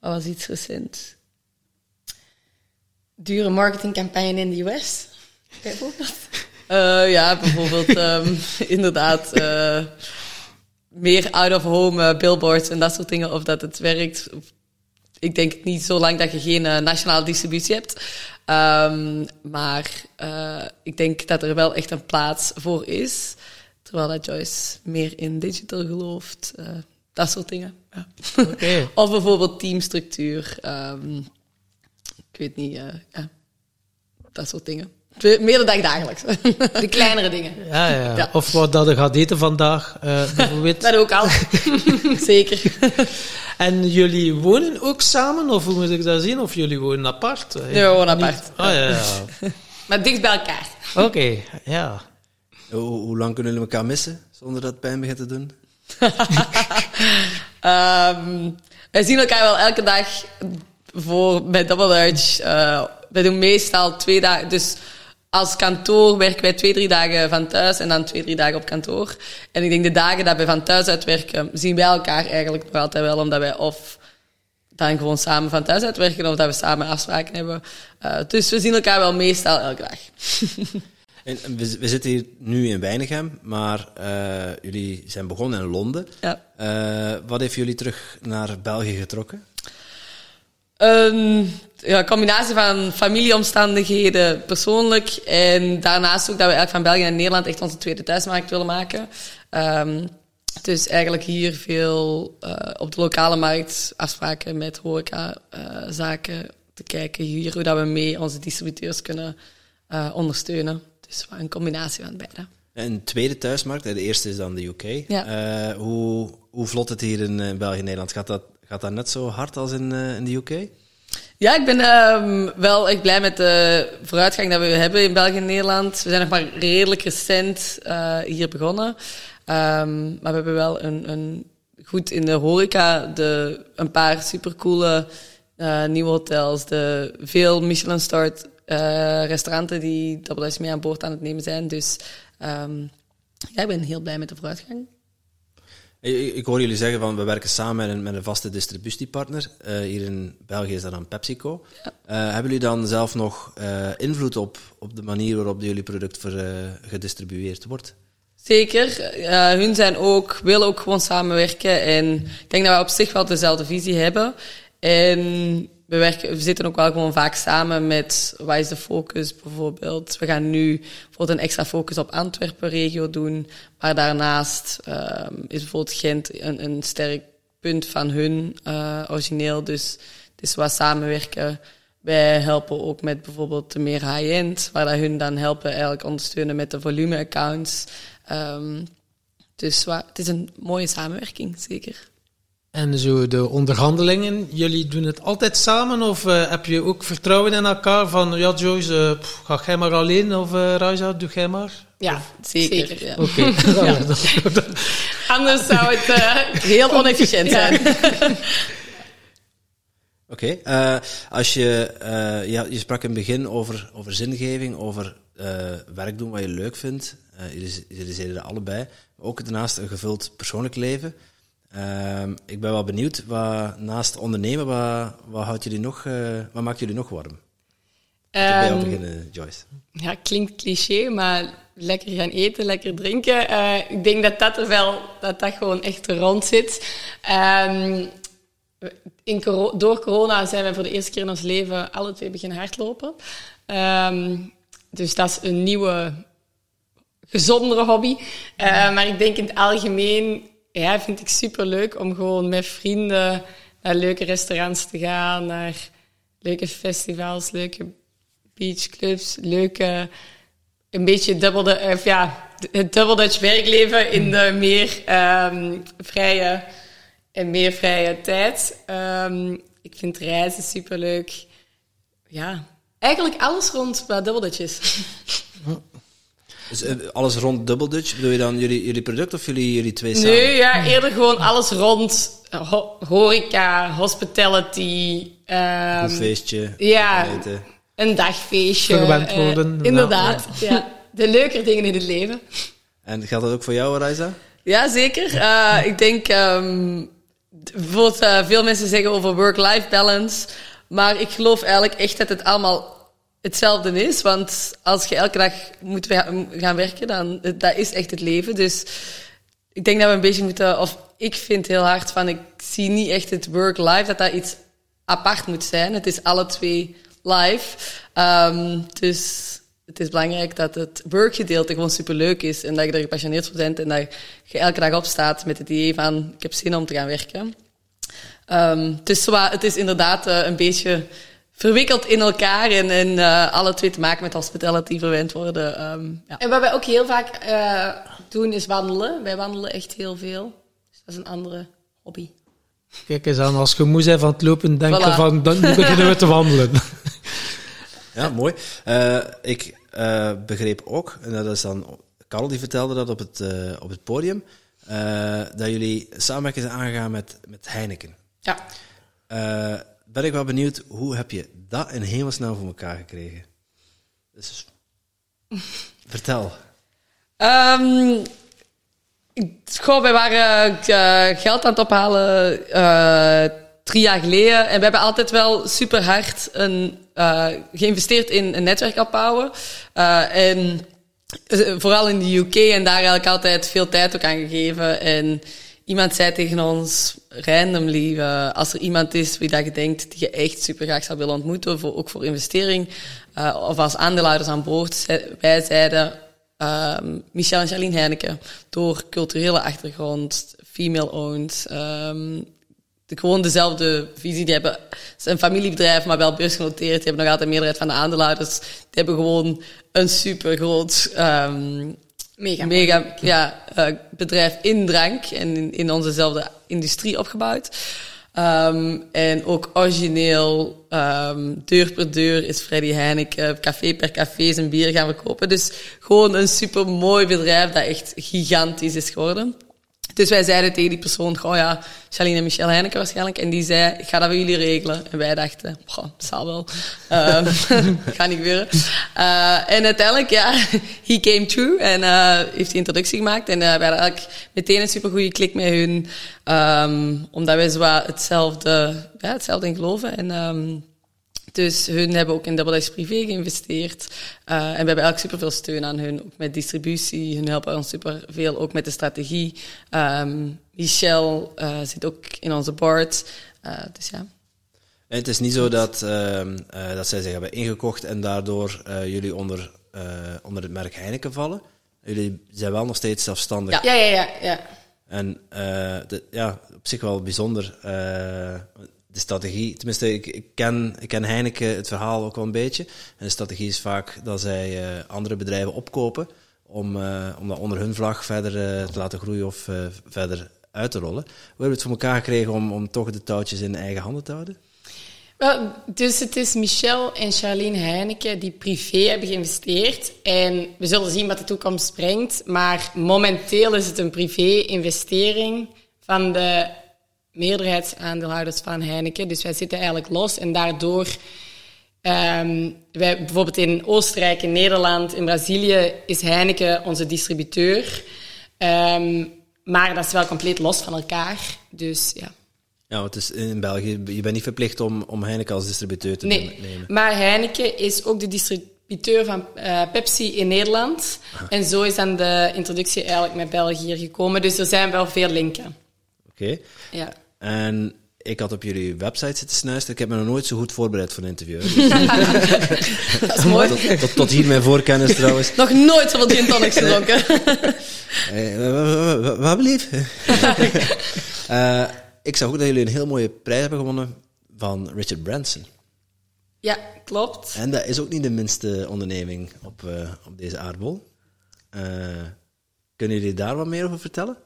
wat was iets recent? Dure marketingcampagne in de US, bijvoorbeeld? Uh, ja, bijvoorbeeld, um, inderdaad, uh, meer out-of-home billboards en dat soort dingen, of dat het werkt. Ik denk niet zo lang dat je geen nationale distributie hebt. Um, maar uh, ik denk dat er wel echt een plaats voor is. Terwijl dat Joyce meer in digital gelooft. Uh, dat soort dingen. Ja. Of bijvoorbeeld teamstructuur. ehm, ik weet niet, eh, ja, dat soort dingen. Twee- Meer dan dagelijks. De kleinere dingen. Ja, ja. Ja. Of wat dat je gaat eten vandaag, eh, bijvoorbeeld. Dat ook al. Zeker. En jullie wonen ook samen, of hoe moet ik dat zien? Of jullie wonen apart? Nee, we wonen apart. Ah, ja, ja. Maar dicht bij elkaar. Oké, ja. Hoe, hoe lang kunnen jullie elkaar missen zonder dat het pijn begint te doen? Ehm, wij zien elkaar wel elke dag voor, bij Double Dutch. Eh, wij doen meestal twee dagen. Dus als kantoor werken wij twee, drie dagen van thuis en dan twee, drie dagen op kantoor. En ik denk de dagen dat wij van thuis uitwerken, zien wij elkaar eigenlijk nog altijd wel, omdat wij of dan gewoon samen van thuis uitwerken of dat we samen afspraken hebben. Eh, dus we zien elkaar wel meestal elke dag. En, we zitten hier nu in Weinigem, maar eh, jullie zijn begonnen in Londen. Ja. Eh, wat heeft jullie terug naar België getrokken? Een ja, combinatie van familieomstandigheden persoonlijk. En daarnaast ook dat we eigenlijk van België naar Nederland echt onze tweede thuismarkt willen maken. Ehm, dus eigenlijk hier veel eh, op de lokale markt afspraken met horecazaken zaken te kijken. Hier hoe dat we mee onze distributeurs kunnen eh, ondersteunen. Dus een combinatie van beide. Een tweede thuismarkt, de eerste is dan de UK. Ja. Eh, hoe, hoe vlot het hier in eh, België en Nederland? Gaat dat, gaat dat net zo hard als in, eh, in de UK? Ja, ik ben ehm, wel echt blij met de vooruitgang dat we hebben in België en Nederland. We zijn nog maar redelijk recent eh, hier begonnen. Ehm, maar we hebben wel een, een goed in de horeca de, een paar supercoole eh nieuwe hotels. De, veel Michelin-starred eh restauranten die Dutch mee aan boord aan het nemen zijn. Dus ehm, ja, ik ben heel blij met de vooruitgang. Ik, ik hoor jullie zeggen van we werken samen met een, met een vaste distributiepartner. Eh, hier in België is dat dan PepsiCo. Eh, hebben jullie dan zelf nog eh, invloed op, op de manier waarop jullie product ver, gedistribueerd wordt? Zeker. Hun zijn ook, willen ook gewoon samenwerken. En ik denk dat we op zich wel dezelfde visie hebben. En we, werken, we zitten ook wel gewoon vaak samen met wat is de focus bijvoorbeeld. We gaan nu bijvoorbeeld een extra focus op Antwerpen regio doen. Maar daarnaast ehm, is bijvoorbeeld Gent een, een sterk punt van hun eh, origineel. Dus het is wat samenwerken. Wij helpen ook met bijvoorbeeld de meer high-end, waar dat hun dan helpen eigenlijk ondersteunen met de volume-accounts. Ehm, dus wa- het is een mooie samenwerking, zeker. En zo de onderhandelingen, jullie doen het altijd samen of eh, heb je ook vertrouwen in elkaar van ja Joyce, pff, ga jij maar alleen of eh Raisa, doe jij maar? Ja, Zeker. zeker. ja. Oké. Ja, dat- dat- Anders zou het... Heel onefficiënt zijn. Oké. eh, als je, eh, ja, je sprak in het begin over, over zingeving, over eh, werk doen wat je leuk vindt. Eh, jullie, jullie zeiden dat allebei. Ook daarnaast een gevuld persoonlijk leven. Ehm, ik ben wel benieuwd, wat, naast ondernemen, wat, wat, houdt jullie nog, eh, wat maakt jullie nog warm? Ehm, beginnen, Joyce. Ja, klinkt cliché, maar lekker gaan eten, lekker drinken. Eh, ik denk dat dat er wel, dat dat gewoon echt rond zit. Ehm, in door corona zijn we voor de eerste keer in ons leven alle twee beginnen hardlopen. Ehm, dus dat is een nieuwe, gezondere hobby. Eh, maar ik denk in het algemeen, ja, vind ik super leuk om gewoon met vrienden naar leuke restaurants te gaan, naar leuke festivals, leuke beachclubs, leuke, een beetje dubbel de, of ja, het double Dutch werkleven in de meer ehm, vrije en meer vrije tijd. Ehm, ik vind reizen superleuk. Ja, eigenlijk alles rond wat double Dutch is. Dus eh, alles rond Double Dutch, bedoel je dan jullie, jullie product of jullie, jullie twee samen? Nee, ja, eerder gewoon alles rond ho- horeca, hospitality. ehm, Een feestje, ja. eten. een dagfeestje. Verwend eh, worden, inderdaad, ja. De leukere dingen in het leven. En geldt dat ook voor jou, Raisa? Ja, zeker. Eh, ik denk, ehm, d- bijvoorbeeld, eh, veel mensen zeggen over work-life balance. Maar ik geloof eigenlijk echt dat het allemaal hetzelfde is. Want als je elke dag moet gaan werken, dan dat is echt het leven. Dus ik denk dat we een beetje moeten, of ik vind heel hard van, ik zie niet echt het work-life, dat dat iets apart moet zijn. Het is alle twee live. Ehm, dus het is belangrijk dat het workgedeelte gewoon superleuk is en dat je er gepassioneerd voor bent en dat je elke dag opstaat met het idee van ik heb zin om te gaan werken. Um, het, is inderdaad uh, een beetje verwikkeld in elkaar en, en uh, alle twee te maken met hospitality verwend worden. Um, ja. En wat wij ook heel vaak uh, doen is wandelen. Wij wandelen echt heel veel. Dus dat is een andere hobby. Kijk eens aan, als je moe bent van het lopen, denk voilà. van, dan beginnen we te wandelen. Ja, mooi. Uh, ik uh, begreep ook, en dat is dan, Karel die vertelde dat op het, uh, op het podium, dat jullie samenwerking zijn aangegaan met, met Heineken. Ja. Ben ik wel benieuwd, hoe heb je dat in hemelsnaam voor elkaar gekregen? Dus, vertel. Um, Goh, waren uh, geld aan het ophalen uh, drie jaar geleden. En we hebben altijd wel super hard een, uh, geïnvesteerd in een netwerk opbouwen. en vooral in de UK en daar eigenlijk altijd veel tijd ook aan gegeven. En iemand zei tegen ons, randomly, als er iemand is wie dat je denkt die je echt super graag zou willen ontmoeten, voor, ook voor investering, of als aandeelhouders aan boord, wij zeiden um, Michel en Charlene Heineken. Door culturele achtergrond, female-owned. Um, de, gewoon dezelfde visie. Die hebben een familiebedrijf, maar wel beursgenoteerd. Die hebben nog altijd meerderheid van de aandeelhouders. Die hebben gewoon een super groot um, mega, mega ja, uh, bedrijf in drank en in, in onzezelfde industrie opgebouwd. Um, en ook origineel, um, deur per deur is Freddy Heineken, café per café zijn bier gaan verkopen. Dus gewoon een super mooi bedrijf dat echt gigantisch is geworden. Dus wij zeiden tegen die persoon, oh ja, Charlene en Michel Heineken waarschijnlijk. En die zei, ik ga dat voor jullie regelen. En wij dachten, goh, zal wel. Um, gaat niet gebeuren. Uh, en uiteindelijk, ja, he came true. En uh, heeft die introductie gemaakt. En uh, we hadden eigenlijk meteen een supergoeie klik met hun. Um, omdat wij zo hetzelfde, ja, hetzelfde in geloven. En um, dus hun hebben ook in Double Dash Privé geïnvesteerd. Uh, en we hebben eigenlijk superveel steun aan hun, ook met distributie. Hun helpen ons superveel, ook met de strategie. Um, Michel uh, zit ook in onze board. Uh, dus ja. En het is niet zo dat, uh, dat zij zich hebben ingekocht en daardoor jullie onder, onder het merk Heineken vallen. Jullie zijn wel nog steeds zelfstandig. Ja, ja, ja. ja, ja. En de, ja, op zich wel bijzonder de strategie, tenminste, ik, ik, ken, ik ken Heineken het verhaal ook wel een beetje. En de strategie is vaak dat zij uh, andere bedrijven opkopen om, uh, om dat onder hun vlag verder uh, te laten groeien of verder uit te rollen. Hoe hebben we het voor elkaar gekregen om, om toch de touwtjes in eigen handen te houden? Dus het is Michel en Charlene Heineken die privé hebben geïnvesteerd. En we zullen zien wat de toekomst brengt. Maar momenteel is het een privé-investering van de meerderheidsaandeelhouders van Heineken. Dus wij zitten eigenlijk los en daardoor... Um, wij, bijvoorbeeld in Oostenrijk, in Nederland, in Brazilië is Heineken onze distributeur. Um, maar dat is wel compleet los van elkaar. Dus ja. Ja, het is in België, je bent niet verplicht om, om Heineken als distributeur te nee, nemen. Maar Heineken is ook de distributeur van uh, Pepsi in Nederland. En zo is dan de introductie eigenlijk met België hier gekomen. Dus er zijn wel veel linken. Oké. Okay. Ja. En ik had op jullie website zitten snuisteren. Ik heb me nog nooit zo goed voorbereid voor een interview. dat is mooi. Tot, tot, tot, hier mijn voorkennis trouwens. nog nooit zoveel gin tonics gedronken. uh, wat lief. uh, ik zag ook dat jullie een heel mooie prijs hebben gewonnen van Richard Branson. Ja, klopt. En dat is ook niet de minste onderneming op, uh, op deze aardbol. kunnen jullie daar wat meer over vertellen?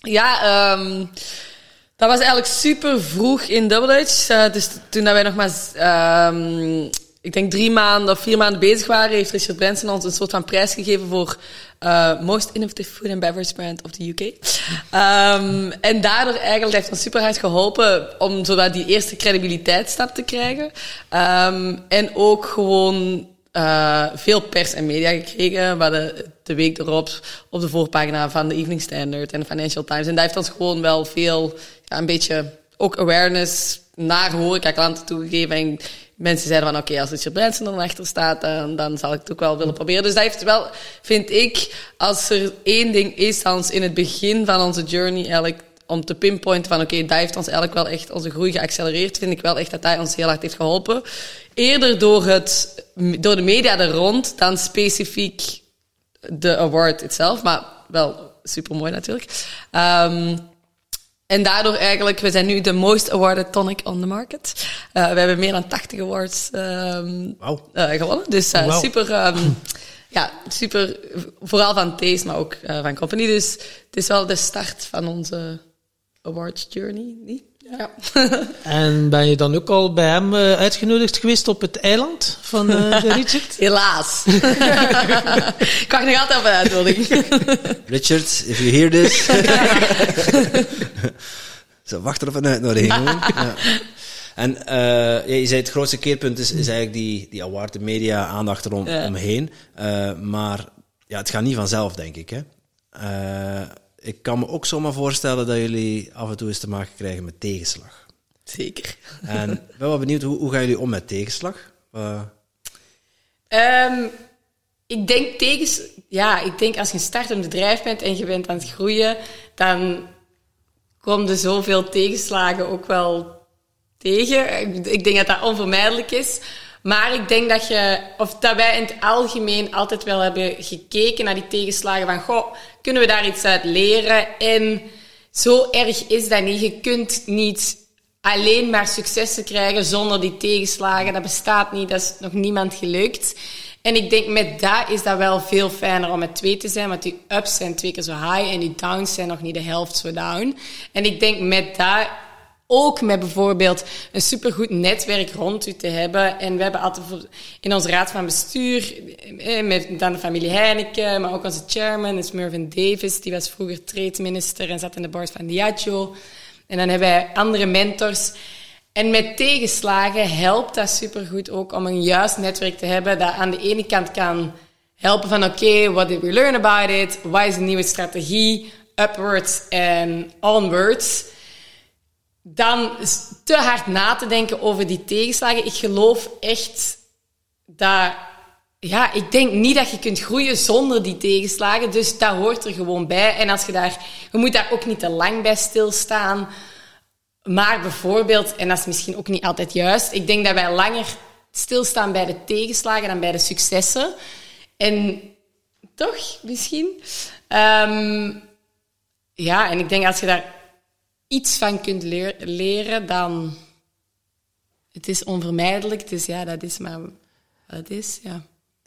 Ja, um, dat was eigenlijk super vroeg in Double Dutch. Uh, dus toen dat wij nog maar, um, ik denk drie maanden of vier maanden bezig waren, heeft Richard Branson ons een soort van prijs gegeven voor uh, Most Innovative Food and Beverage Brand of the UK. Um, en daardoor eigenlijk heeft ons super hard geholpen om zowat die eerste credibiliteitsstap te krijgen. Um, en ook gewoon uh, veel pers en media gekregen. We hadden de week erop op de voorpagina van de Evening Standard en de Financial Times. En dat heeft ons gewoon wel veel, een beetje ook awareness naar horeca-klanten toegegeven. En mensen zeiden van, oké, okay, als Richard Branson er achter staat, dan, dan zal ik het ook wel willen proberen. Dus dat heeft wel, vind ik, als er één ding is, dan in het begin van onze journey eigenlijk om te pinpointen van oké, dat heeft ons eigenlijk wel echt onze groei geaccelereerd, vind ik wel echt dat hij ons heel hard heeft geholpen. Eerder door, het, door de media er rond dan specifiek de award itself, maar wel super mooi natuurlijk. Um, en daardoor eigenlijk, we zijn nu de most awarded tonic on the market. Uh, we hebben meer dan 80 awards um, wow. uh, gewonnen. Dus uh, wow. super, um, ja, super, vooral van Taste, maar ook van Company. Dus het is wel de start van onze awards journey, niet? Ja. en ben je dan ook al bij hem uh, uitgenodigd geweest op het eiland van uh, de Richard? Helaas. ik wacht nog altijd op een uitnodiging. Richard, if you hear this. Zo, wacht op een uitnodiging. ja. En uh, je zei het grootste keerpunt is, is eigenlijk die, die award, de media, aandacht erom, ja. omheen. maar ja, het gaat niet vanzelf, denk ik. Hè? Ik kan me ook zomaar voorstellen dat jullie af en toe eens te maken krijgen met tegenslag. Zeker. En ik ben wel benieuwd, hoe, hoe gaan jullie om met tegenslag? Uh... Um, ik denk tegens, ja, ik denk als je een startend bedrijf bent en je bent aan het groeien, dan komen er zoveel tegenslagen ook wel tegen. Ik denk dat dat onvermijdelijk is. Maar ik denk dat, je, of dat wij in het algemeen altijd wel hebben gekeken naar die tegenslagen van, goh, kunnen we daar iets uit leren? En zo erg is dat niet. Je kunt niet alleen maar successen krijgen zonder die tegenslagen. Dat bestaat niet, dat is nog niemand gelukt. En ik denk met dat is dat wel veel fijner om met twee te zijn, want die ups zijn twee keer zo high en die downs zijn nog niet de helft zo down. En ik denk met dat ook met bijvoorbeeld een supergoed netwerk rond u te hebben. En we hebben altijd in onze raad van bestuur, eh, met dan de familie Heineken, maar ook onze chairman is Mervyn Davis, die was vroeger trade minister en zat in de board van Diageo. En dan hebben wij andere mentors. En met tegenslagen helpt dat supergoed ook om een juist netwerk te hebben dat aan de ene kant kan helpen van oké, what did we learn about it? Wat is de nieuwe strategie? Upwards en onwards dan te hard na te denken over die tegenslagen. Ik geloof echt dat... Ja, ik denk niet dat je kunt groeien zonder die tegenslagen. Dus dat hoort er gewoon bij. En als je daar... Je moet daar ook niet te lang bij stilstaan. Maar bijvoorbeeld, en dat is misschien ook niet altijd juist... Ik denk dat wij langer stilstaan bij de tegenslagen dan bij de successen. En toch, misschien... Um, ja, en ik denk als je daar iets van kunt leren, dan... Het is onvermijdelijk, dus ja, dat is maar wat is, ja.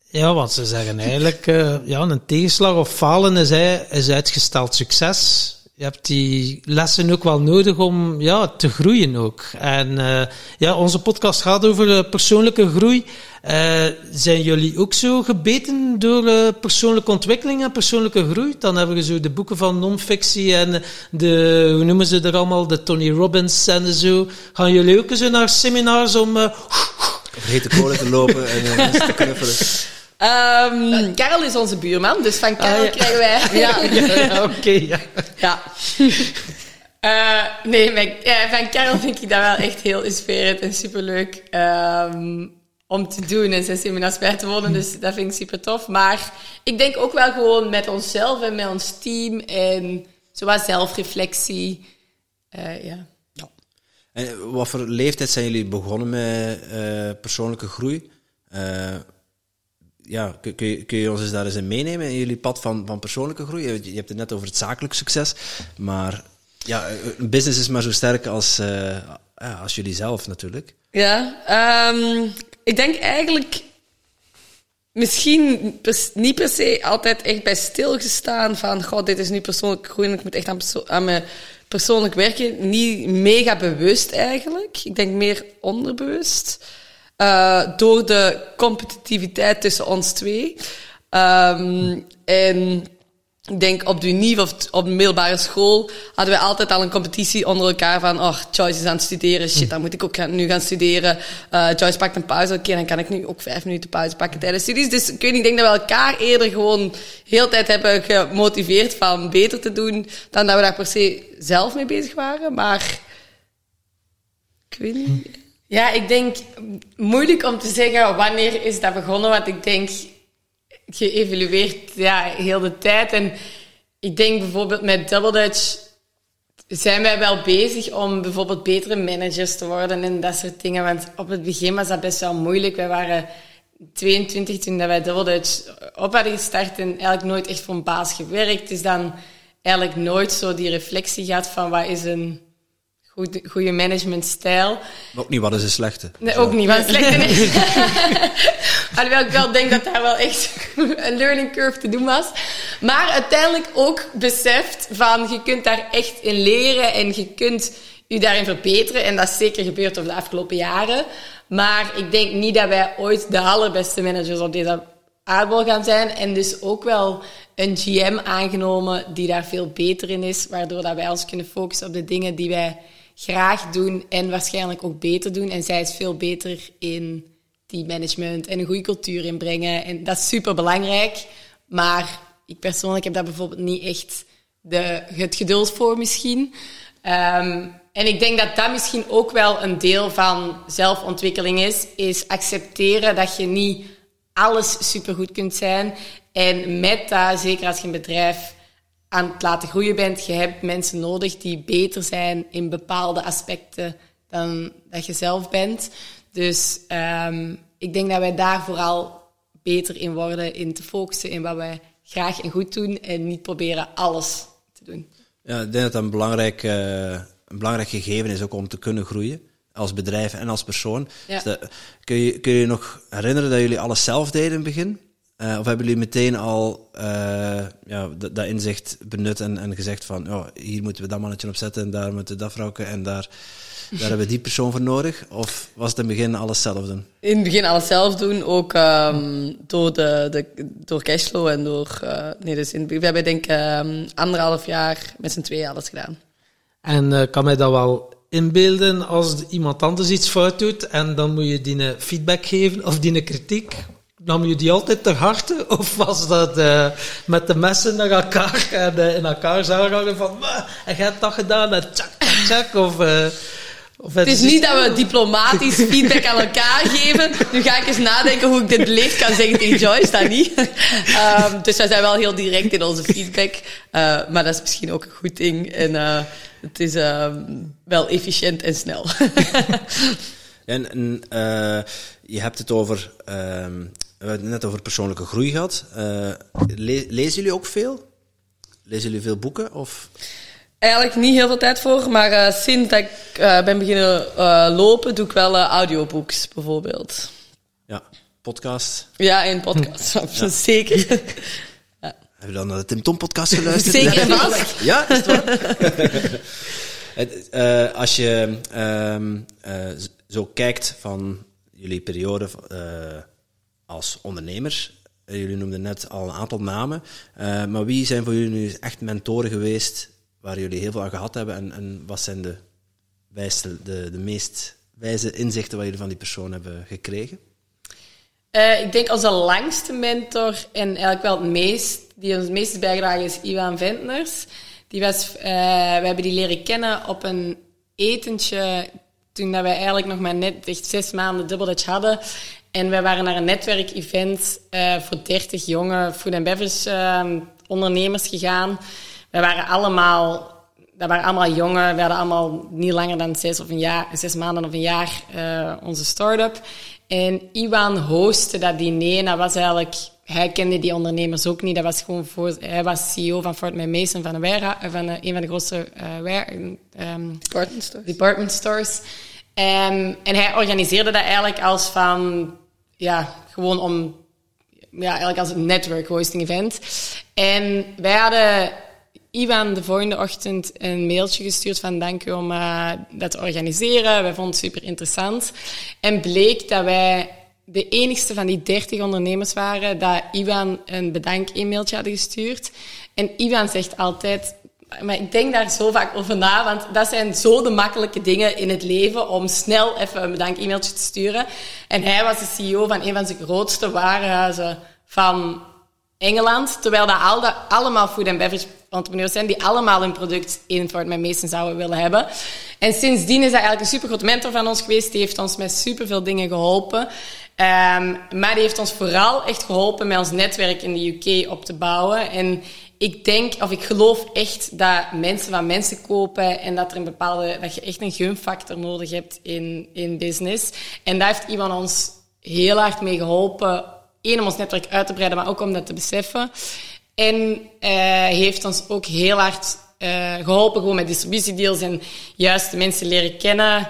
Ja, want ze zeggen eigenlijk, uh, ja, een tegenslag of falen is, is uitgesteld succes. Je hebt die lessen ook wel nodig om ja, te groeien ook. En uh, ja, onze podcast gaat over persoonlijke groei. Uh, zijn jullie ook zo gebeten door uh, persoonlijke ontwikkeling en persoonlijke groei? Dan hebben we zo de boeken van non-fictie en de, hoe noemen ze er allemaal, de Tony Robbins en zo. Gaan jullie ook zo naar seminars om... Uh, Over hete kolen te lopen en te knuffelen? Um, Karel is onze buurman, dus van Karel ah, krijgen wij... Ja, ja oké. ja. ja. Uh, nee, ja, van Karel vind ik dat wel echt heel inspirerend en superleuk. Um, om te doen en zijn seminars bij te wonen. Dus dat vind ik super tof. Maar ik denk ook wel gewoon met onszelf en met ons team en zoals zelfreflectie. Uh, ja. ja. En wat voor leeftijd zijn jullie begonnen met uh, persoonlijke groei? Ja, kun, je, kun je ons eens daar eens in meenemen in jullie pad van, van persoonlijke groei? Je hebt het net over het zakelijk succes, maar ja, een business is maar zo sterk als, ja, als jullie zelf natuurlijk. Ja, um, ik denk eigenlijk misschien niet per se altijd echt bij stilgestaan van, god, dit is nu persoonlijk groeien, ik moet echt aan, aan mijn persoonlijk werken. Niet mega bewust eigenlijk. Ik denk meer onderbewust. Uh, door de competitiviteit tussen ons twee. Um, en ik denk op de UNIF of op de middelbare school hadden wij altijd al een competitie onder elkaar van, oh, Joyce is aan het studeren, shit, dan moet ik ook nu gaan studeren. Uh, Joyce pakt een pauze, oké, dan kan ik nu ook vijf minuten pauze pakken tijdens studies. Dus ik denk dat we elkaar eerder gewoon heel tijd hebben gemotiveerd van beter te doen, dan dat we daar per se zelf mee bezig waren. Maar ik weet niet. Ja, ik denk moeilijk om te zeggen wanneer is dat begonnen, want ik denk geëvalueerd ja, heel de tijd. En ik denk bijvoorbeeld met Double Dutch, zijn wij wel bezig om bijvoorbeeld betere managers te worden en dat soort dingen. Want op het begin was dat best wel moeilijk. Wij waren 22 toen dat wij Double Dutch op hadden gestart en eigenlijk nooit echt voor een baas gewerkt. Dus dan eigenlijk nooit zo die reflectie gehad van wat is een goed, goede managementstijl. Ook niet wat is een slechte. Nee, ook niet wat een slechte. Nee. Alhoewel ik wel denk dat daar wel echt een learning curve te doen was. Maar uiteindelijk ook beseft van je kunt daar echt in leren en je kunt je daarin verbeteren. En dat is zeker gebeurd over de afgelopen jaren. Maar ik denk niet dat wij ooit de allerbeste managers op deze aardbol gaan zijn. En dus ook wel een GM aangenomen die daar veel beter in is. Waardoor dat wij ons kunnen focussen op de dingen die wij graag doen en waarschijnlijk ook beter doen. En zij is veel beter in die management en een goede cultuur inbrengen. En dat is super belangrijk. Maar ik persoonlijk heb daar bijvoorbeeld niet echt de, het geduld voor misschien. Um, en ik denk dat dat misschien ook wel een deel van zelfontwikkeling is. Is accepteren dat je niet alles supergoed kunt zijn. En met dat, zeker als je een bedrijf aan het laten groeien bent, je hebt mensen nodig die beter zijn in bepaalde aspecten dan dat je zelf bent. Dus um, ik denk dat wij daar vooral beter in worden, in te focussen in wat wij graag en goed doen en niet proberen alles te doen. Ja, ik denk dat dat een belangrijk, uh, een belangrijk gegeven is ook om te kunnen groeien. Als bedrijf en als persoon. Ja. Dus dat, kun, je, kun je je nog herinneren dat jullie alles zelf deden in het begin? Uh, of hebben jullie meteen al uh, ja, dat, dat inzicht benut en, en gezegd van oh, hier moeten we dat mannetje op zetten en daar moeten we dat vrouwke en daar, daar hebben we die persoon voor nodig? Of was het in het begin alles zelf doen? In het begin alles zelf doen, ook um, door, de, de, door cashflow en door... Uh, nee, dus in, we hebben denk ik um, anderhalf jaar met z'n tweeën alles gedaan. En uh, kan mij dat wel inbeelden als iemand anders iets fout doet en dan moet je die feedback geven of die kritiek? Nam je die altijd ter harte? Of was dat uh, met de messen naar elkaar en uh, in elkaar zagen van, en jij hebt dat gedaan en tjak, tjak, tjak, of... Uh, of het, het is niet dat we diplomatisch feedback aan elkaar geven. Nu ga ik eens nadenken hoe ik dit beleefd kan zeggen tegen Joyce, dat niet. um, dus wij zijn wel heel direct in onze feedback. Uh, maar dat is misschien ook een goed ding. En uh, het is uh, wel efficiënt en snel. en en je hebt het over um, we hebben het net over persoonlijke groei gehad. Uh, le lezen jullie ook veel? Lezen jullie veel boeken? Of? Eigenlijk niet heel veel tijd voor, maar uh, sinds dat ik uh, ben beginnen lopen, doe ik wel audiobooks bijvoorbeeld. Ja, podcast. Ja, in podcast, ja. zeker. ja. Heb je dan naar de Tim Tom podcast geluisterd? zeker en vast. Ja, is het waar? als je um, zo kijkt van jullie periode als ondernemers. Eh, jullie noemden net al een aantal namen. Uh, maar wie zijn voor jullie nu echt mentoren geweest waar jullie heel veel aan gehad hebben? En, en wat zijn de, wijste, de, de meest wijze inzichten wat jullie van die persoon hebben gekregen? Uh, ik denk onze langste mentor en eigenlijk wel het meest, die ons het meest bijgedragen is Iwan Ventners. Die was, we hebben die leren kennen op een etentje toen dat wij eigenlijk nog maar net echt zes maanden dubbeldatch hadden. En wij waren naar een netwerkevent uh, voor 30 jonge food and beverage uh, ondernemers gegaan. We waren allemaal, dat waren allemaal jongen. We hadden allemaal niet langer dan zes, of een jaar, zes maanden of een jaar uh, onze start-up. En Iwan hostte dat diner. En dat was eigenlijk, hij kende die ondernemers ook niet. Dat was gewoon voor, hij was CEO van Fort Mason van, een, van een van de grootste um, department stores. Department stores. Um, en hij organiseerde dat eigenlijk als van, ja, gewoon om, ja, eigenlijk als een network hosting event. En wij hadden Ivan de volgende ochtend een mailtje gestuurd van dank u om uh, dat te organiseren. Wij vonden het super interessant. En bleek dat wij de enigste van die 30 ondernemers waren dat Ivan een bedank-e-mailtje hadden gestuurd. En Ivan zegt altijd, maar ik denk daar zo vaak over na, want dat zijn zo de makkelijke dingen in het leven om snel even een bedank-e-mailtje te sturen. En hij was de CEO van een van zijn grootste warenhuizen van Engeland, terwijl dat al allemaal food and beverage entrepreneurs zijn die allemaal een product in Fort Mason zouden willen hebben. En sindsdien is hij eigenlijk een supergroot mentor van ons geweest. Die heeft ons met superveel dingen geholpen. Um, maar die heeft ons vooral echt geholpen met ons netwerk in de UK op te bouwen. En ik denk, of ik geloof echt dat mensen van mensen kopen en dat er een bepaalde, dat je echt een gunfactor nodig hebt in, in business. En daar heeft iemand ons heel hard mee geholpen. Eén, om ons netwerk uit te breiden, maar ook om dat te beseffen. En uh, heeft ons ook heel hard uh, geholpen gewoon met distributiedeals en juist de mensen leren kennen.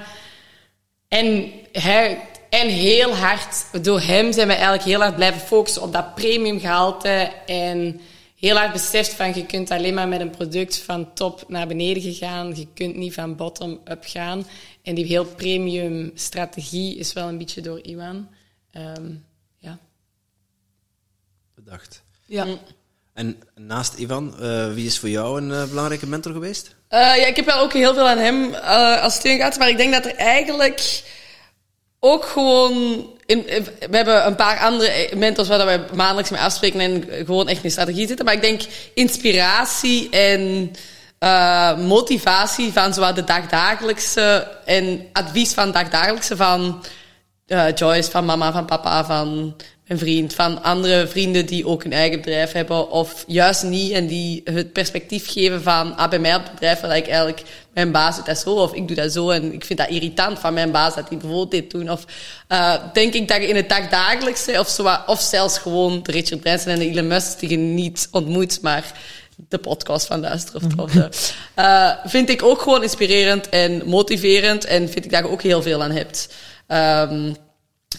En hij, en heel hard, door hem zijn we eigenlijk heel hard blijven focussen op dat premium gehalte. En heel hard beseft van je kunt alleen maar met een product van top naar beneden gegaan. Je kunt niet van bottom up gaan. En die heel premium strategie is wel een beetje door Iwan. Um, ja. Bedacht. Ja. En naast Ivan, uh, wie is voor jou een uh, belangrijke mentor geweest? Uh, ja, ik heb wel ook heel veel aan hem als steun gehad. Maar ik denk dat er eigenlijk ook gewoon... In, we hebben een paar andere mentors waar we maandelijks mee afspreken en gewoon echt in strategie zitten. Maar ik denk inspiratie en uh, motivatie van zowat de dagdagelijkse en advies van dagdagelijkse van uh, Joyce, van mama, van papa, van een vriend, van andere vrienden die ook een eigen bedrijf hebben, of juist niet, en die het perspectief geven van, ah, bij mij op het bedrijf wil ik eigenlijk, mijn baas doet dat zo, of ik doe dat zo, en ik vind dat irritant van mijn baas dat hij bijvoorbeeld dit doen. Of uh, denk ik dat je in het dagdagelijkse, of, zo, of zelfs gewoon de Richard Branson en de Elon Musk, die je niet ontmoet, maar de podcast van luisteren. Of de, uh, vind ik ook gewoon inspirerend en motiverend, en vind ik dat je ook heel veel aan hebt. Um,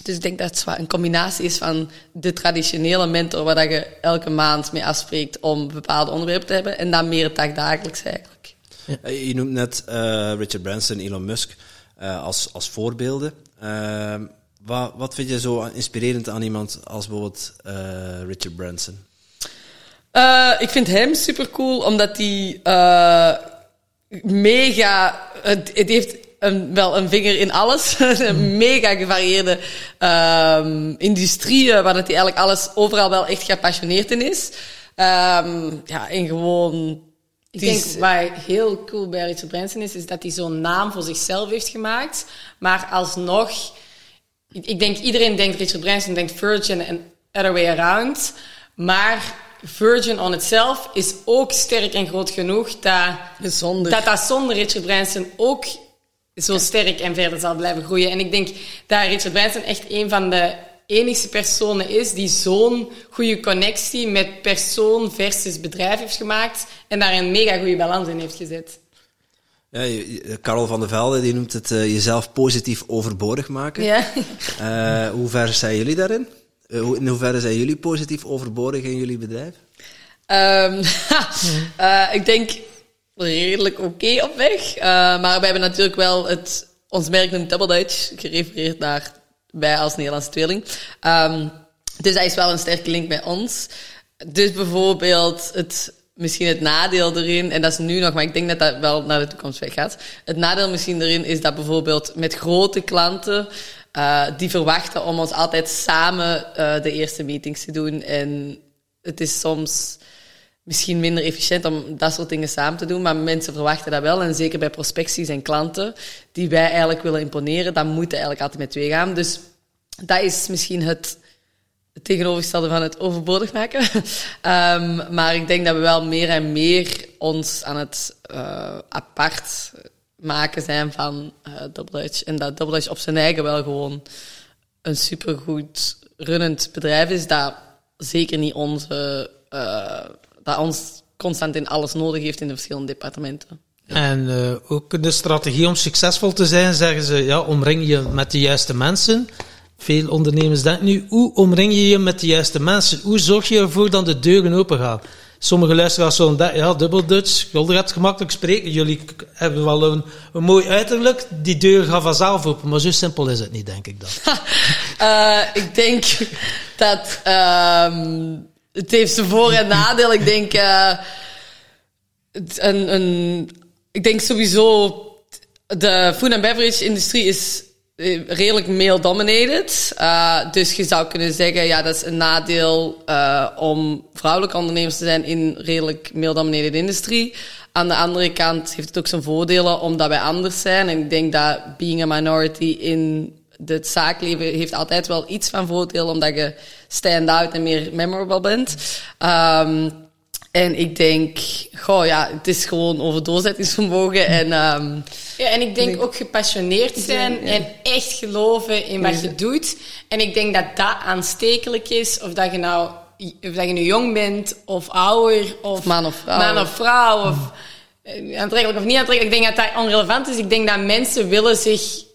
dus ik denk dat het een combinatie is van de traditionele mentor waar dat je elke maand mee afspreekt om bepaalde onderwerpen te hebben en dan meer het dagdagelijks eigenlijk. Ja. Je noemt net uh, Richard Branson, Elon Musk uh, als, als voorbeelden. Uh, wat, wat vind je zo inspirerend aan iemand als bijvoorbeeld Richard Branson? ik vind hem super cool omdat hij mega. Het, het heeft een, wel een vinger in alles. een mega gevarieerde um, industrie, waar dat hij eigenlijk alles overal wel echt gepassioneerd in is. Um, ja, en gewoon... Ik denk, wat heel cool bij Richard Branson is, is dat hij zo'n naam voor zichzelf heeft gemaakt. Maar alsnog... Ik, ik denk, iedereen denkt Richard Branson, denkt Virgin en other way around. Maar Virgin on itself is ook sterk en groot genoeg dat zonder. dat, dat zonder Richard Branson ook zo sterk en verder zal blijven groeien. En ik denk dat Richard Branson echt een van de enigste personen is die zo'n goede connectie met persoon versus bedrijf heeft gemaakt en daar een mega goede balans in heeft gezet. Ja, Karel van der Velde die noemt het uh, jezelf positief overbodig maken. Ja. Uh, hoe ver zijn jullie daarin? Uh, in hoeverre zijn jullie positief overbodig in jullie bedrijf? Um, ik denk redelijk oké op weg. Uh, maar we hebben natuurlijk wel het, ons merk noemt Double Dutch, gerefereerd naar wij als Nederlandse tweeling. Um, dus dat is wel een sterke link bij ons. Dus bijvoorbeeld het, misschien het nadeel erin, en dat is nu nog, maar ik denk dat dat wel naar de toekomst weggaat. Het nadeel misschien erin is dat bijvoorbeeld met grote klanten, uh, die verwachten om ons altijd samen uh, de eerste meetings te doen. En het is soms misschien minder efficiënt om dat soort dingen samen te doen, maar mensen verwachten dat wel. En zeker bij prospecties en klanten die wij eigenlijk willen imponeren, dan moeten eigenlijk altijd met twee gaan. Dus dat is misschien het, tegenovergestelde van het overbodig maken. um, maar ik denk dat we wel meer en meer ons aan het uh, apart maken zijn van uh, Double Dutch. En dat Double Dutch op zijn eigen wel gewoon een supergoed runnend bedrijf is, dat zeker niet onze... Uh, dat ons constant in alles nodig heeft in de verschillende departementen. En uh, ook de strategie om succesvol te zijn, zeggen ze, ja, omring je met de juiste mensen. Veel ondernemers denken nu, hoe omring je je met de juiste mensen? Hoe zorg je ervoor dat de deuren open gaan? Sommige luisteraars zullen denken, ja, dubbel Dutch, wilde het gemakkelijk spreken. Jullie hebben wel een, een mooi uiterlijk, die deur gaat vanzelf open. Maar zo simpel is het niet, denk ik dan. uh, ik denk dat... Uh, het heeft zijn voor- en nadeel. Ik denk, uh, een, een, ik denk sowieso, de food and beverage industrie is eh, redelijk male-dominated. Uh, dus je zou kunnen zeggen, ja, dat is een nadeel om vrouwelijke ondernemers te zijn in redelijk male-dominated industrie. Aan de andere kant heeft het ook zijn voordelen omdat wij anders zijn. En ik denk dat being a minority in het zaakleven heeft altijd wel iets van voordeel, omdat je stand-out en meer memorable bent. Um, En ik denk, goh ja, het is gewoon over doorzettingsvermogen en... ehm, Ja, en ik denk denk- ook gepassioneerd zijn Ja. en echt geloven in wat je doet. En ik denk dat dat aanstekelijk is, of dat je nou, of dat je nu jong bent, of ouder, of man of vrouw. man of vrouw, of eh, aantrekkelijk of niet aantrekkelijk. Ik denk dat dat onrelevant is. Ik denk dat mensen willen zich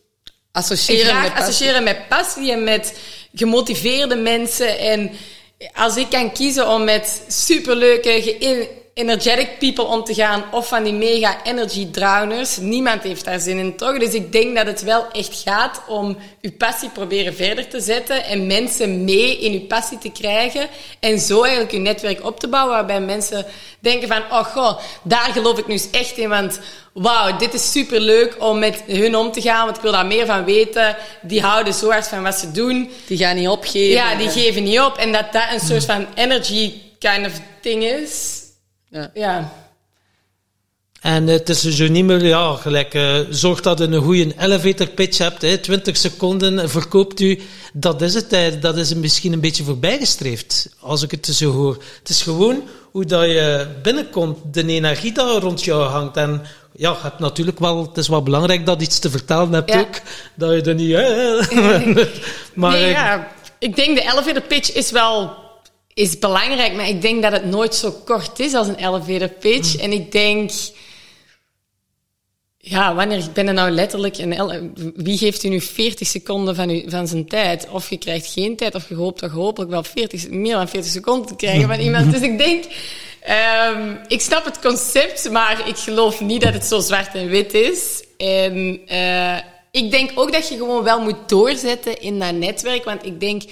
associëren met passie. associëren met passie en met gemotiveerde mensen. En als ik kan kiezen om met superleuke, energetic people om te gaan of van die mega energy drowners, niemand heeft daar zin in, toch? Dus ik denk dat het wel echt gaat om uw passie proberen verder te zetten en mensen mee in uw passie te krijgen en zo eigenlijk uw netwerk op te bouwen waarbij mensen denken van, oh goh, daar geloof ik nu eens echt in, want wauw, dit is super leuk om met hun om te gaan, want ik wil daar meer van weten. Die houden zo hard van wat ze doen. Die gaan niet opgeven. Ja, die geven niet op. En dat dat een soort van energy kind of ding is. Ja. Ja. En het is zo niet meer, ja, gelijk, eh, zorg dat je een goede elevator pitch hebt, hè, 20 seconden verkoopt u. Dat is het, hè. dat is misschien een beetje voorbijgestreefd, als ik het zo hoor. Het is gewoon hoe dat je binnenkomt, de energie dat rond jou hangt. En ja, je hebt natuurlijk wel, het is wel belangrijk dat je iets te vertellen hebt Ja. ook. Dat je er niet, maar nee, ik- ja. Ik denk de elevator pitch is wel is belangrijk, maar ik denk dat het nooit zo kort is als een elevator pitch. En ik denk... Ja, wanneer ben je nou letterlijk een... Wie geeft u nu 40 seconden van, u, van zijn tijd? Of je krijgt geen tijd, of je hoopt toch hopelijk wel 40, meer dan 40 seconden te krijgen van iemand. Dus ik denk... ehm, ik snap het concept, maar ik geloof niet dat het zo zwart en wit is. En eh, ik denk ook dat je gewoon wel moet doorzetten in dat netwerk. Want ik denk,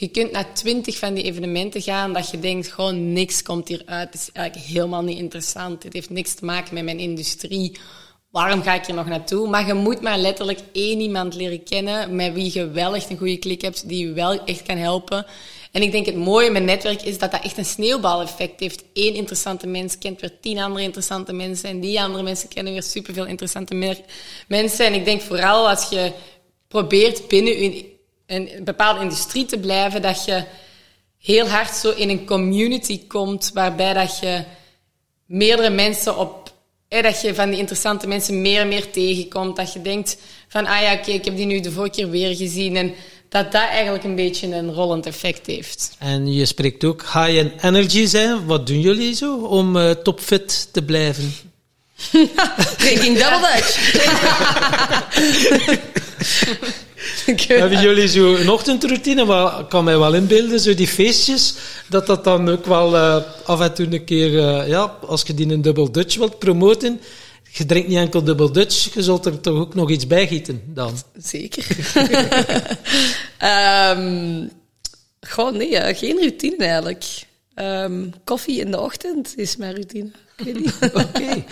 je kunt naar twintig van die evenementen gaan dat je denkt, gewoon niks komt hieruit. Het is eigenlijk helemaal niet interessant. Het heeft niks te maken met mijn industrie. Waarom ga ik hier nog naartoe? Maar je moet maar letterlijk één iemand leren kennen met wie je wel echt een goede klik hebt, die je wel echt kan helpen. En ik denk het mooie met netwerk is dat dat echt een sneeuwbaleffect heeft. Eén interessante mens kent weer tien andere interessante mensen. En die andere mensen kennen weer superveel interessante mensen. En ik denk vooral als je probeert binnen een, een bepaalde industrie te blijven, dat je heel hard zo in een community komt waarbij dat je meerdere mensen op... eh, dat je van die interessante mensen meer en meer tegenkomt. Dat je denkt van, ah ja, oké, ik heb die nu de vorige keer weer gezien. En dat dat eigenlijk een beetje een rollend effect heeft. En je spreekt ook high in energy zijn. Wat doen jullie zo om eh, topfit te blijven? Drinking double dutch. Hebben jullie zo een ochtendroutine? Maar ik kan mij wel inbeelden, zo die feestjes, dat dat dan ook wel eh, af en toe een keer, eh, ja, als je die een double Dutch wilt promoten, je drinkt niet enkel double Dutch, je zult er toch ook nog iets bij gieten dan. Zeker. Gewoon nee, eh, geen routine eigenlijk. Ehm, koffie in de ochtend is mijn routine. Oké.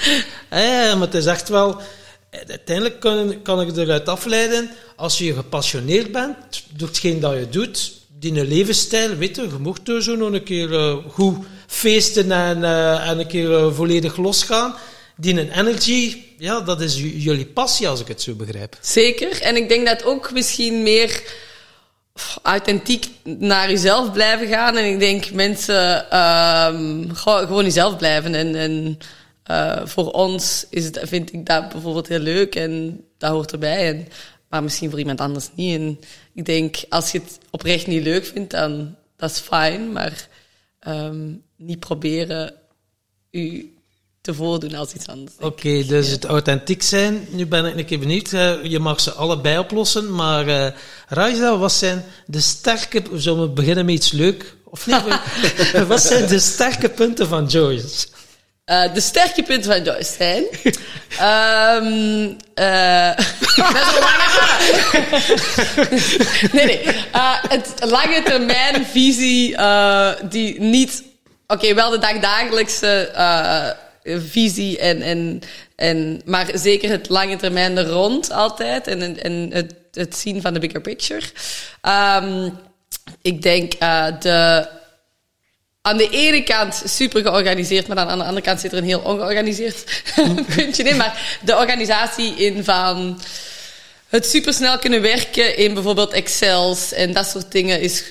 Ja, maar het is echt wel... Uiteindelijk kan, kan ik eruit afleiden, als je gepassioneerd bent door hetgeen dat je doet, die levensstijl, weet je, je mocht zo nog een keer eh, goed feesten en, eh, en een keer eh, volledig losgaan. Die energy, ja, dat is jullie passie, als ik het zo begrijp. Zeker. En ik denk dat ook misschien meer authentiek naar jezelf blijven gaan. En ik denk mensen ehm, gewoon jezelf blijven. En, en eh, voor ons is het, vind ik dat bijvoorbeeld heel leuk en dat hoort erbij. En, maar misschien voor iemand anders niet. En ik denk, als je het oprecht niet leuk vindt, dan dat is fijn. Maar ehm, niet proberen u te voordoen als iets anders. Oké, dus het authentiek zijn. Nu ben ik een keer benieuwd. eh, je mag ze allebei oplossen, maar eh Raisa, wat zijn de sterke... Zullen we beginnen met iets leuk? Of niet? wat zijn de sterke punten van Joyce? Eh, de sterke punten van Joyce zijn. Eh, nee, nee. Eh, het lange termijn visie eh, die niet. Oké, wel de dagdagelijkse visie en, en, en. Maar zeker het lange termijn er rond altijd. En, en, en het, het zien van de bigger picture. Ehm, ik denk de aan de ene kant super georganiseerd, maar dan aan de andere kant zit er een heel ongeorganiseerd puntje in. Maar de organisatie in van het supersnel kunnen werken in bijvoorbeeld Excels en dat soort dingen is,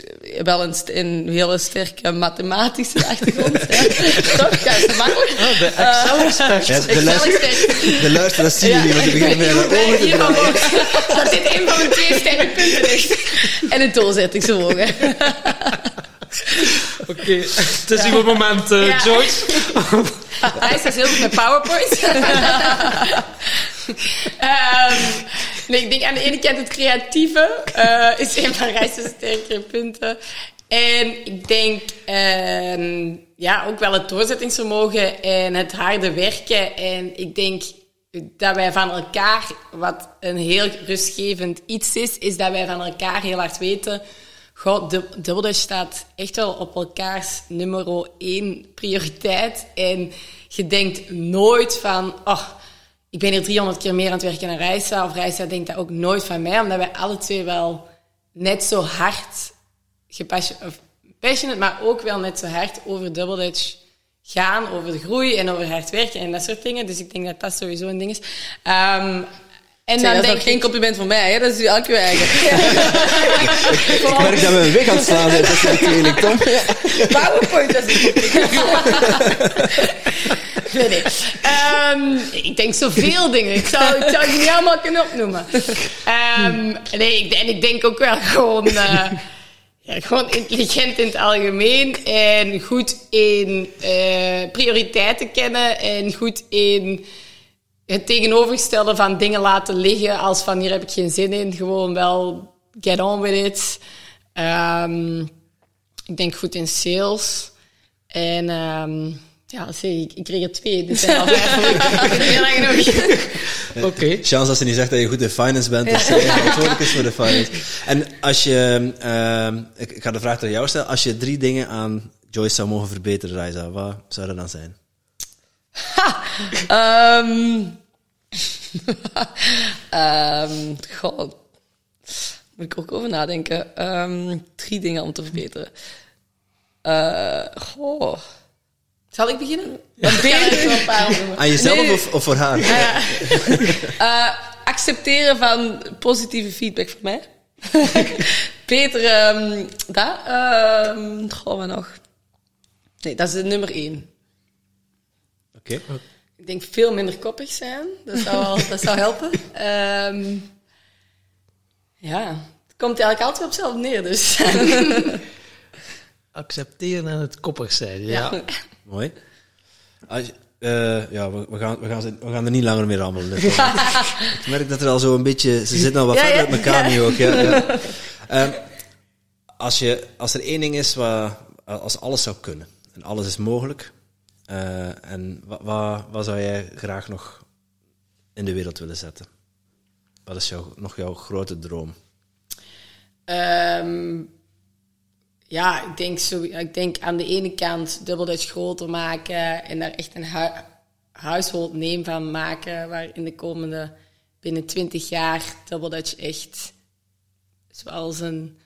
wel een, st- een hele sterke mathematische achtergrond. Toch? Ja, is makkelijk? Ah, de Excel-expert. Ja, de, luister, de luisteraars zien jullie, want ze beginnen draaien. boven. Dat dit een van mijn twee sterke punten is. En een doorzettingsvermogen. Oké, het is uw moment, eh, Ja. Joyce. Hij is dus heel goed met PowerPoint. Ehm, nee, ik denk aan de ene kant het creatieve eh, is een van Rijs' sterkere punten. En ik denk ehm, ja, ook wel het doorzettingsvermogen en het harde werken. En ik denk dat wij van elkaar, wat een heel rustgevend iets is, is dat wij van elkaar heel hard weten. Goh, de Double staat echt wel op elkaars nummer één prioriteit. En je denkt nooit van, oh, ik ben hier 300 keer meer aan het werken dan Reisa. Of Reisa denkt dat ook nooit van mij, omdat wij alle twee wel net zo hard gepassion- of passionate, maar ook wel net zo hard over Double Dutch gaan, over de groei en over hard werken en dat soort dingen. Dus ik denk dat dat sowieso een ding is. Ehm, en dan dat is denk nog geen ik... compliment van mij, hè? dat is elke uw eigen. Ik merk dat we een weg aan het slaan zijn tussen de tweeling, Tom. Ja. PowerPoint, dat is Nee, nee. Ehm, ik denk zoveel dingen. Ik zou, ik zou het niet allemaal kunnen opnoemen. Ehm, nee, ik, en ik denk ook wel gewoon, eh, ja, gewoon intelligent in het algemeen. En goed in eh, prioriteiten kennen. En goed in het tegenovergestelde van dingen laten liggen. Als van hier heb ik geen zin in. Gewoon wel get on with it. Ehm, ik denk goed in sales. En ehm, ja, zie, ik, ik kreeg er twee. Dit zijn al heel lang genoeg. Oké. Chance als ze niet zegt dat je goed in finance bent, dus eh, verantwoordelijk is voor de finance. En als je, ehm, ik, ik ga de vraag aan jou stellen, als je drie dingen aan Joyce zou mogen verbeteren, Raisa, wat zou dat dan zijn? Ehm ehm, goh. Moet ik ook over nadenken. Ehm, drie dingen om te verbeteren. Eh goh. Zal ik beginnen? Er beter- wel een paar opnoemen. Aan jezelf Nee. of, of voor haar? Eh, accepteren van positieve feedback van mij. Beter, ehm dat. ehm goh, wat nog? Nee, dat is de nummer één. Oké. Ik denk veel minder koppig zijn. Dat zou, wel, dat zou helpen. Ehm, ja, het komt eigenlijk altijd op hetzelfde neer. Dus. Accepteren en het koppig zijn. Ja. Mooi. Als eh, ja, we, we, gaan, we, gaan, ze- we gaan er niet langer mee rammelen. Dus, ik merk dat er al zo een beetje... Ze zitten al wat Ja, verder ja. uit elkaar nu ook. Ja, ja. Ehm, als, je, als er één ding is waar... Als alles zou kunnen en alles is mogelijk... eh, en wat, wat, zou jij graag nog in de wereld willen zetten? Wat is jouw, nog jouw grote droom? Ehm, ja, ik denk, zo, ik denk aan de ene kant Dutch groter maken en daar echt een hu household van maken, waar in de komende binnen 20 jaar Dutch echt zoals een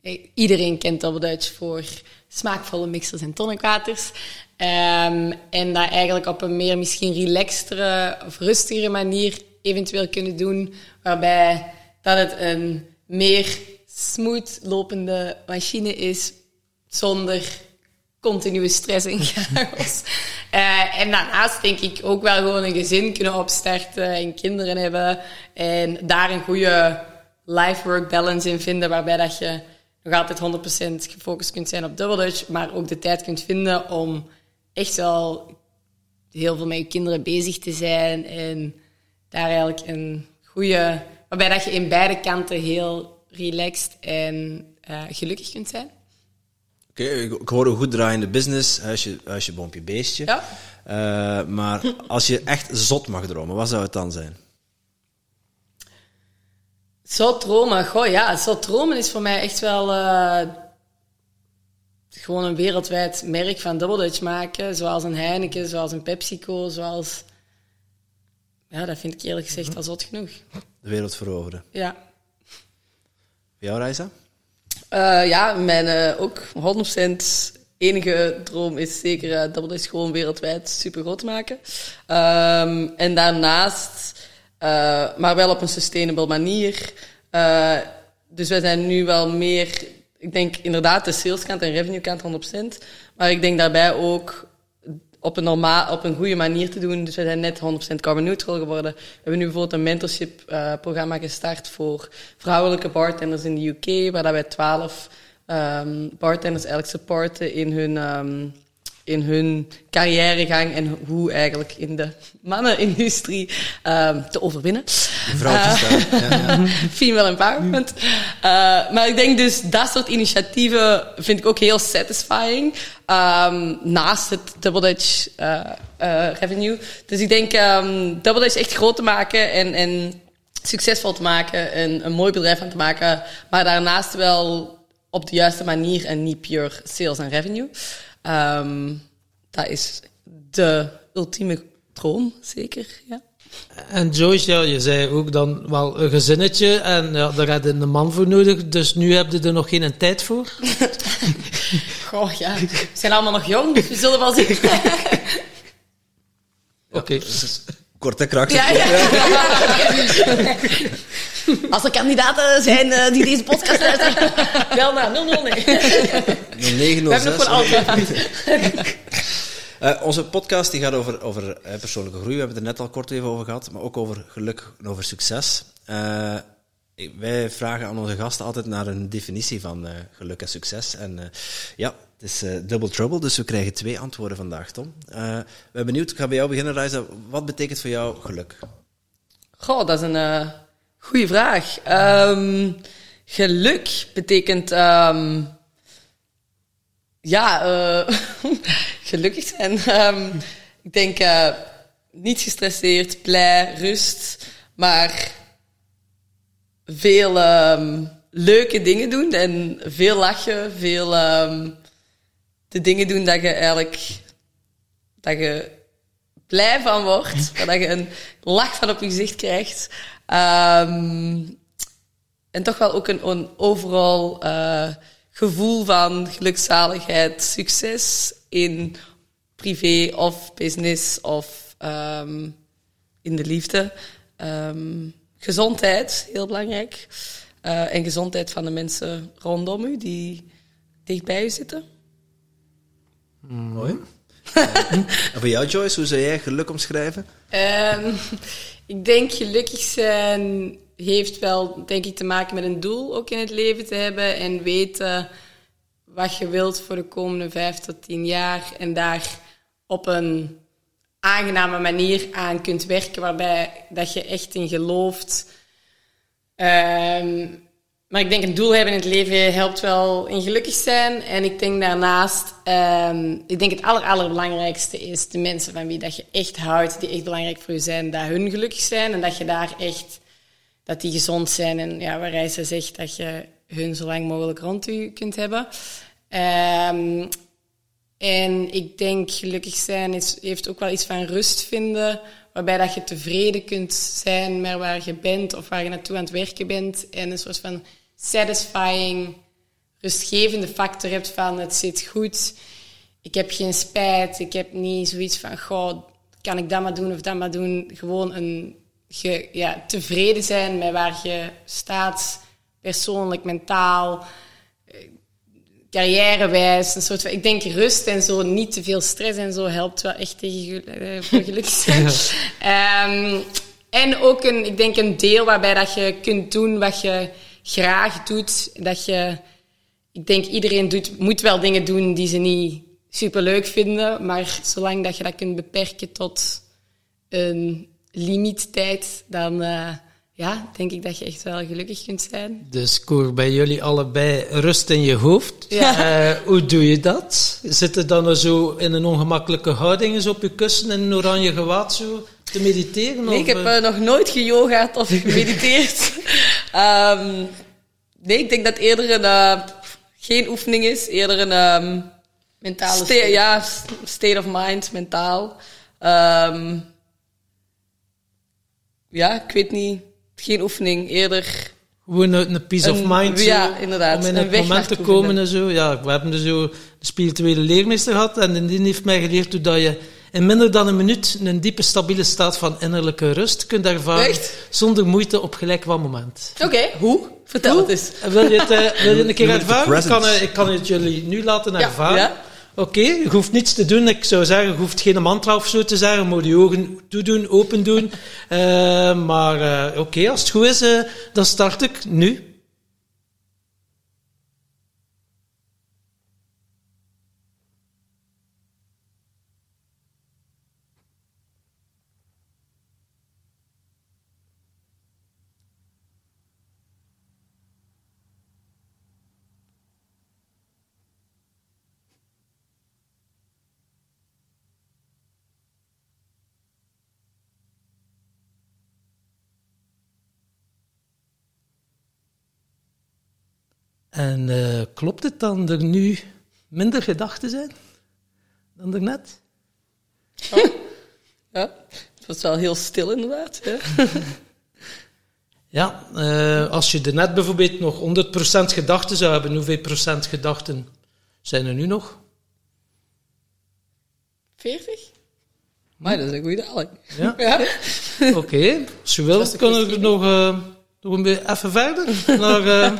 eh, iedereen kent Dutch voor smaakvolle mixers en tonicwaters. Ehm, en dat eigenlijk op een meer misschien relaxtere of rustigere manier eventueel kunnen doen, waarbij dat het een meer smooth lopende machine is zonder continue stress en chaos. Eh, en daarnaast denk ik ook wel gewoon een gezin kunnen opstarten en kinderen hebben en daar een goede life-work balance in vinden, waarbij dat je nog altijd 100% gefocust kunt zijn op Double Dutch, maar ook de tijd kunt vinden om echt wel heel veel met je kinderen bezig te zijn en daar eigenlijk een goede, waarbij dat je in beide kanten heel relaxed en eh, gelukkig kunt zijn. Oké, ik, ik hoor een goed draaiende business, huisje, huisje boompje, beestje. Ja. Eh, maar als je echt zot mag dromen, wat zou het dan zijn? Zo dromen, goh ja, zo dromen is voor mij echt wel eh, gewoon een wereldwijd merk van Double Dutch maken. Zoals een Heineken, zoals een PepsiCo, zoals... Ja, dat vind ik eerlijk gezegd al zot genoeg. De wereld veroveren. Ja. Voor jou, Reisa? Eh, ja, mijn eh, ook 100% enige droom is zeker Double Dutch gewoon wereldwijd super groot maken. Ehm, en daarnaast, eh, maar wel op een sustainable manier. Eh, dus wij zijn nu wel meer ik denk inderdaad de saleskant en revenue kant 100%. Maar ik denk daarbij ook op een, normaal, op een goede manier te doen. Dus we zijn net 100% carbon neutral geworden. We hebben nu bijvoorbeeld een mentorship uh, programma gestart voor vrouwelijke bartenders in de UK, waar wij 12 um, bartenders eigenlijk supporten in hun um, in hun carrièregang en hoe eigenlijk in de mannenindustrie um, te overwinnen. Vrouwtjes uh, ja, ja. Female empowerment. Uh, maar ik denk dus dat soort initiatieven vind ik ook heel satisfying. Um, naast het Double Dutch uh, revenue. Dus ik denk um, Double Dutch echt groot te maken en, en succesvol te maken en een mooi bedrijf aan te maken. Maar daarnaast wel op de juiste manier en niet pure sales en revenue. Um, dat is de ultieme droom, zeker. Ja. En Joyce, ja, je zei ook dan wel een gezinnetje en ja, daar had je een man voor nodig, dus nu heb je er nog geen tijd voor? Goh, ja. We zijn allemaal nog jong, dus we zullen wel zien. Oké. Okay. Kort en krachtig. Ja, ja. Als er kandidaten zijn uh, die deze podcast luisteren, bel naar 009. 0906. We hebben nog altijd. Uh, onze podcast die gaat over, over uh, persoonlijke groei. We hebben het er net al kort even over gehad, maar ook over geluk en over succes. Uh, wij vragen aan onze gasten altijd naar een definitie van geluk en succes. En ja, het is double trouble, dus we krijgen twee antwoorden vandaag, Tom. we zijn benieuwd, ik ga bij jou beginnen, Raisa. Wat betekent voor jou geluk? Goh, dat is een goede vraag. Um, geluk betekent... Um, ja, gelukkig zijn. Um, ik denk uh, niet gestresseerd, blij, rust, maar veel leuke dingen doen en veel lachen, veel de dingen doen dat je eigenlijk dat je blij van wordt, dat je een lach van op je gezicht krijgt. en toch wel ook een, een overal uh, gevoel van gelukzaligheid, succes in privé of business of um, in de liefde. Um, gezondheid, heel belangrijk. Uh, en gezondheid van de mensen rondom u die dicht u zitten. Mooi. en voor jou, Joyce, hoe zou jij geluk omschrijven? Um, ik denk gelukkig zijn heeft wel, denk ik, te maken met een doel ook in het leven te hebben en weten wat je wilt voor de komende vijf tot tien jaar en daar op een aangename manier aan kunt werken, waarbij dat je echt in gelooft. Um, maar ik denk een doel hebben in het leven helpt wel in gelukkig zijn. En ik denk daarnaast, um, ik denk het aller, allerbelangrijkste is de mensen van wie dat je echt houdt, die echt belangrijk voor je zijn, dat hun gelukkig zijn en dat je daar echt, dat die gezond zijn. En ja, waar ze zegt dat je hun zo lang mogelijk rond u kunt hebben. Um, en ik denk gelukkig zijn is, heeft ook wel iets van rust vinden, waarbij dat je tevreden kunt zijn met waar je bent of waar je naartoe aan het werken bent. En een soort van satisfying, rustgevende factor hebt van het zit goed, ik heb geen spijt, ik heb niet zoiets van, goh, kan ik dat maar doen of dat maar doen. Gewoon een ja, tevreden zijn met waar je staat, persoonlijk, mentaal carrièrewijs, een soort van, ik denk rust en zo, niet te veel stress en zo helpt wel echt tegen voor gelukkig zijn. um, en ook een, ik denk een deel waarbij dat je kunt doen wat je graag doet. Dat je, ik denk iedereen doet, moet wel dingen doen die ze niet super leuk vinden, maar zolang dat je dat kunt beperken tot een limiettijd, dan uh, ja, denk ik dat je echt wel gelukkig kunt zijn. Dus koer bij jullie allebei rust in je hoofd. Ja. Uh, hoe doe je dat? Zit je dan zo in een ongemakkelijke houding op je kussen in een oranje gewaad zo te mediteren? Nee, ik heb uh, nog nooit geyogaat of gemediteerd. um, nee, ik denk dat eerder een, uh, geen oefening is, eerder een... Um, Mentale state. Ja, state of mind, mentaal. Um, ja, ik weet niet geen oefening, eerder... Gewoon een, peace of mind. Ja, inderdaad. Om in het moment te komen en zo. Ja, we hebben dus zo de spirituele leermeester gehad en die heeft mij geleerd hoe dat je in minder dan een minuut een diepe, stabiele staat van innerlijke rust kunt ervaren. Echt? Zonder moeite op gelijk wat moment. Oké, hoe? Vertel het eens. Wil je het, eh, wil je een keer ervaren? Ik kan, eh, ik kan het jullie nu laten Ja, ervaren. ja. Oké, je hoeft niets te doen. Ik zou zeggen, je hoeft geen mantra of zo te zeggen. Je moet je ogen toedoen, open doen. Eh, maar eh, oké, als het goed is, eh, dan start ik nu. En eh, klopt het dan er nu minder gedachten zijn dan daarnet? Ja, het was wel heel stil inderdaad. Ja. Ja, eh, als je er net bijvoorbeeld nog 100% gedachten zou hebben, hoeveel procent gedachten zijn er nu nog? 40? Maar dat is een goede daling. Ja? Ja. Oké, als je wilt, kunnen we kwestie. nog, eh, een beetje even verder. Naar eh,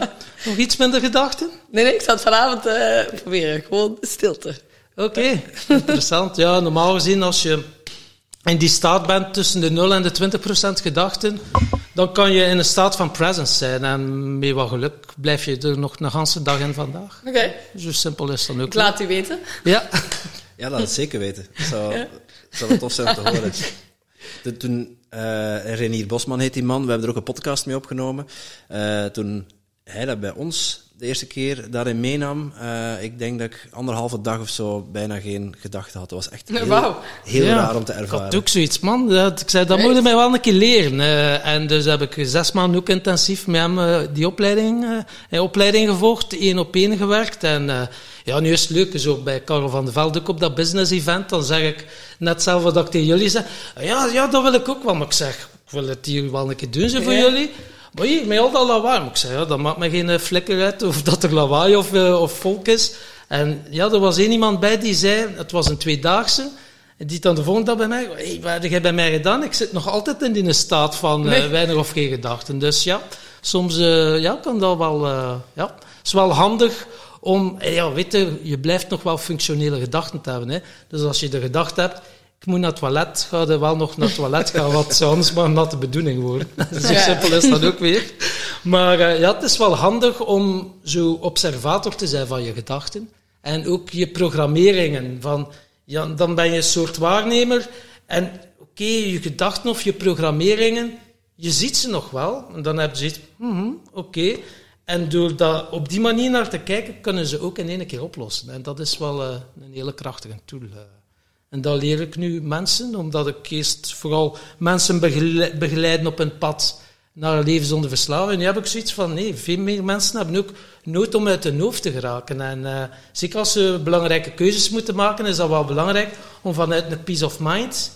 nog iets minder gedachten. Nee, nee, ik zal het vanavond eh, proberen. Gewoon stilte. Oké, interessant. Ja, normaal gezien als je in die staat bent tussen de 0 en de 20 procent gedachten, dan kan je in een staat van presence zijn. En met wat geluk blijf je er nog een ganse dag in vandaag. Oké, Zo simpel is het dan ook. ik laat u weten. Ja. Ja, laat het zeker weten. Het zou, zou wel tof zijn om te horen. De- toen, eh Renier Bosman heet die man, we hebben er ook een podcast mee opgenomen. Eh, toen hij dat bij ons de eerste keer daarin meenam, eh, ik denk dat ik anderhalve dag of zo bijna geen gedachten had. Dat was echt heel, Wauw. heel Ja, raar om te Ik had ervaren. ook zoiets, man. Dat, ik zei, dat moet je mij wel een keer leren. Eh, en dus heb ik zes maanden ook intensief met hem eh, die opleiding, eh, een opleiding gevolgd, één op één gewerkt. En eh, ja, nu is het leuk, zo bij Karel van de Velde ook op dat business event, dan zeg ik net zelf wat ik tegen jullie zeg. Ja, ja, dat wil ik ook wel. Maar ik zeg, ik wil het hier wel een keer doen zo voor Ja. jullie. Maar hier, met al dat lawaai. Maar ik ja, dat maakt me geen eh, flikker uit of dat er lawaai of, eh, of volk is. En ja, er was één iemand bij die zei, het was een tweedaagse, die dan de volgende dag bij mij, hey, wat heb jij bij mij gedaan? Ik zit nog altijd in die staat van eh, Nee. weinig of geen gedachten. Dus ja, soms ja, kan dat wel, ja, het is wel handig om, ja, weet je, je blijft nog wel functionele gedachten te hebben. Hè. Dus als je de gedachte hebt, moet naar het toilet, ga je wel nog naar het toilet gaan, wat zou anders maar een natte bedoeling worden. Zo Ja. simpel is dat ook weer. Maar eh, ja, het is wel handig om zo observator te zijn van je gedachten. En ook je programmeringen. Van, ja, dan ben je een soort waarnemer. En oké, je gedachten of je programmeringen, je ziet ze nog wel. En dan heb je zoiets, mhm, oké. En door dat op die manier naar te kijken, kunnen ze ook in één keer oplossen. En dat is wel eh, een hele krachtige tool. eh. En dat leer ik nu mensen, omdat ik eerst vooral mensen begele- begeleiden op een pad naar een leven zonder verslaving. Nu heb ik zoiets van, nee, veel meer mensen hebben ook nood om uit hun hoofd te geraken. En eh, zeker als ze belangrijke keuzes moeten maken, is dat wel belangrijk om vanuit een peace of mind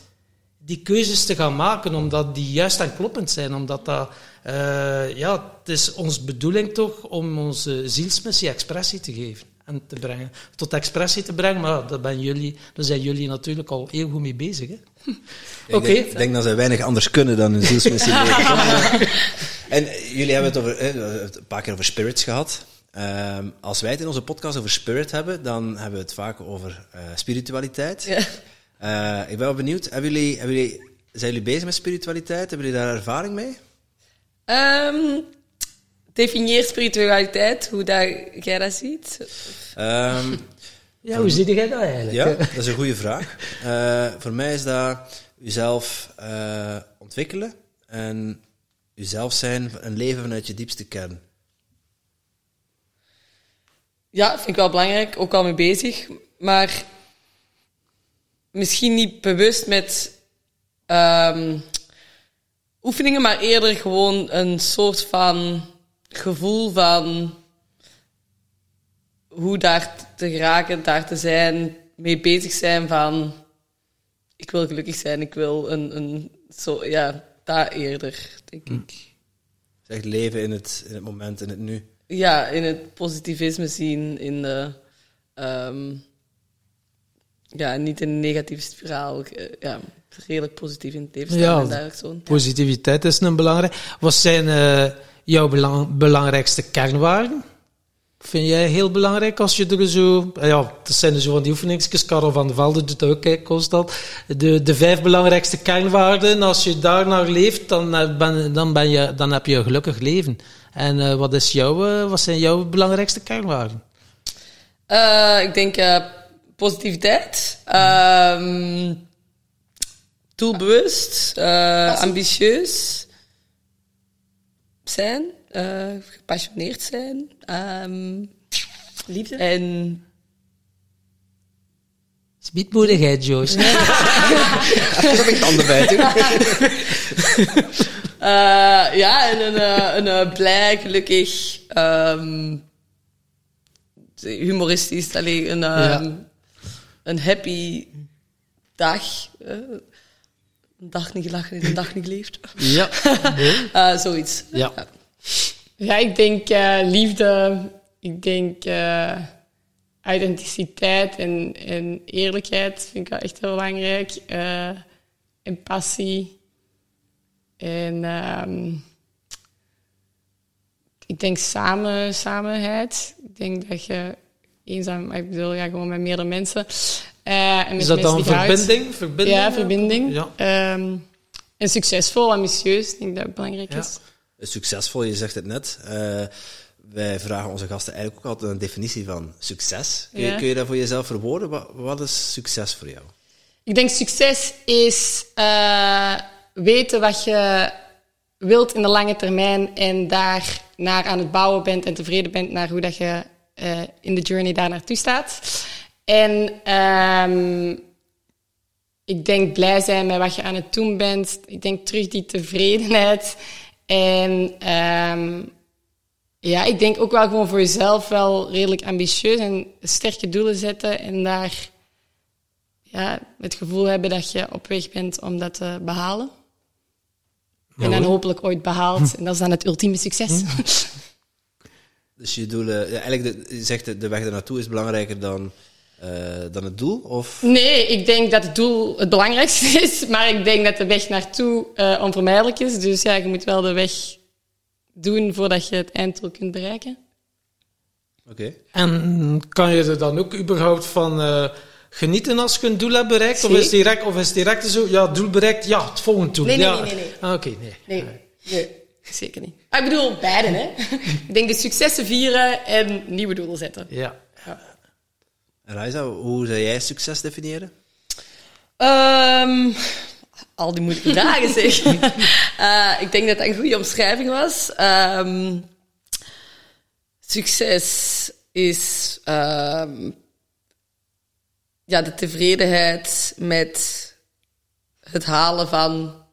die keuzes te gaan maken, omdat die juist en kloppend zijn. Omdat dat, eh, ja, het is onze bedoeling toch om onze zielsmissie expressie te geven en te brengen. Tot expressie te brengen, maar daar, ben jullie, daar zijn jullie natuurlijk al heel goed mee bezig. Hè? Ik Oké. denk, ik denk dat zij weinig anders kunnen dan een zielsmissie en eh, jullie hebben het over, eh, een paar keer over spirits gehad. Ehm, als wij het in onze podcast over spirit hebben, dan hebben we het vaak over eh, spiritualiteit. Ja. Ik ben wel benieuwd, hebben jullie, hebben jullie, zijn jullie bezig met spiritualiteit? Hebben jullie daar ervaring mee? Ehm, definieer spiritualiteit, hoe dat, jij dat ziet. Ehm, Ja, hoe zie jij dat eigenlijk? ja, dat is een goede vraag. Eh, voor mij is dat jezelf eh, ontwikkelen en jezelf zijn, een leven vanuit je diepste kern. Ja, vind ik wel belangrijk, ook al mee bezig. Maar misschien niet bewust met ehm, oefeningen, maar eerder gewoon een soort van gevoel van hoe daar te geraken, daar te zijn, mee bezig zijn van ik wil gelukkig zijn, ik wil een, een zo, ja, daar eerder, denk ik. Het is echt leven in het, in het moment, in het nu. Ja, in het positivisme zien, in de... ehm, ja, niet in een negatieve spiraal. eh, Ja, redelijk positief in het leven staan Ja. en daar zo. Positiviteit is een belangrijk. Wat zijn eh, jouw belang- belangrijkste kernwaarden? Vind jij heel belangrijk als je er zo... Ja, dat zijn er zo van die oefeningsjes. Karel van der Velde doet dat ook kijk, constant. De, de vijf belangrijkste kernwaarden. Als je daar naar leeft, dan, eh, ben, dan, ben je, dan heb je een gelukkig leven. En eh, wat, is jouw, eh, wat zijn jouw belangrijkste kernwaarden? Eh, ik denk eh, positiviteit. Ehm, doelbewust. eh, ambitieus. Zijn. eh, gepassioneerd zijn. ehm, Liefde. en Smietmoedigheid, Joyce. Dat ik tanden bijten. Eh, ja, en een, eh, een, eh, blij, gelukkig, ehm, humoristisch, allee, een, ehm, een happy dag. eh, een dag niet gelachen en een dag niet geleefd. Ja. Eh, zoiets. Ja. Ja, ik denk eh, liefde. Ik denk eh, authenticiteit en, en eerlijkheid vind ik wel echt heel belangrijk. Eh, en passie. En ehm, ik denk samen, samenheid. Ik denk dat je eenzaam... maar Ik bedoel, ja, gewoon met meerdere mensen. Eh, Is dat dan verbinding? verbinding? Ja, verbinding. Ja. Ehm, en succesvol, ambitieus. Ik denk dat het belangrijk Ja. is. Succesvol, je zegt het net. Eh, wij vragen onze gasten eigenlijk ook altijd een definitie van succes. Kun je, Ja. kun je dat voor jezelf verwoorden? Wat, wat is succes voor jou? Ik denk succes is eh, weten wat je wilt in de lange termijn en daar naar aan het bouwen bent en tevreden bent naar hoe dat je eh, in de journey daar naartoe staat. En ehm, ik denk blij zijn met wat je aan het doen bent. Ik denk terug die tevredenheid. En ehm, ja, ik denk ook wel gewoon voor jezelf wel redelijk ambitieus en sterke doelen zetten en daar ja, het gevoel hebben dat je op weg bent om dat te behalen. En dan hopelijk ooit behaald. En dat is dan het ultieme succes. Dus je doelen, ja, eigenlijk de, je zegt de, de weg ernaartoe is belangrijker dan, eh, dan het doel? Of Nee, ik denk dat het doel het belangrijkste is. Maar ik denk dat de weg naartoe eh, onvermijdelijk is. Dus ja, je moet wel de weg doen voordat je het einddoel kunt bereiken. Oké. En kan je er dan ook überhaupt van eh, genieten als je een doel hebt bereikt? Of is, direct, of is het direct zo, ja, doel bereikt, ja, het volgende doel. Nee, nee, ja. nee, nee, nee. Ah, Oké, nee. Nee, nee, zeker niet. Ah, ik bedoel, beide, hè. ik denk de successen vieren en nieuwe doelen zetten. Ja. Raisa, hoe zou jij succes definiëren? Ehm, al die moeilijke vragen, zeg. Eh, ik denk dat dat een goede omschrijving was. Ehm, succes is ehm, ja, de tevredenheid met het halen van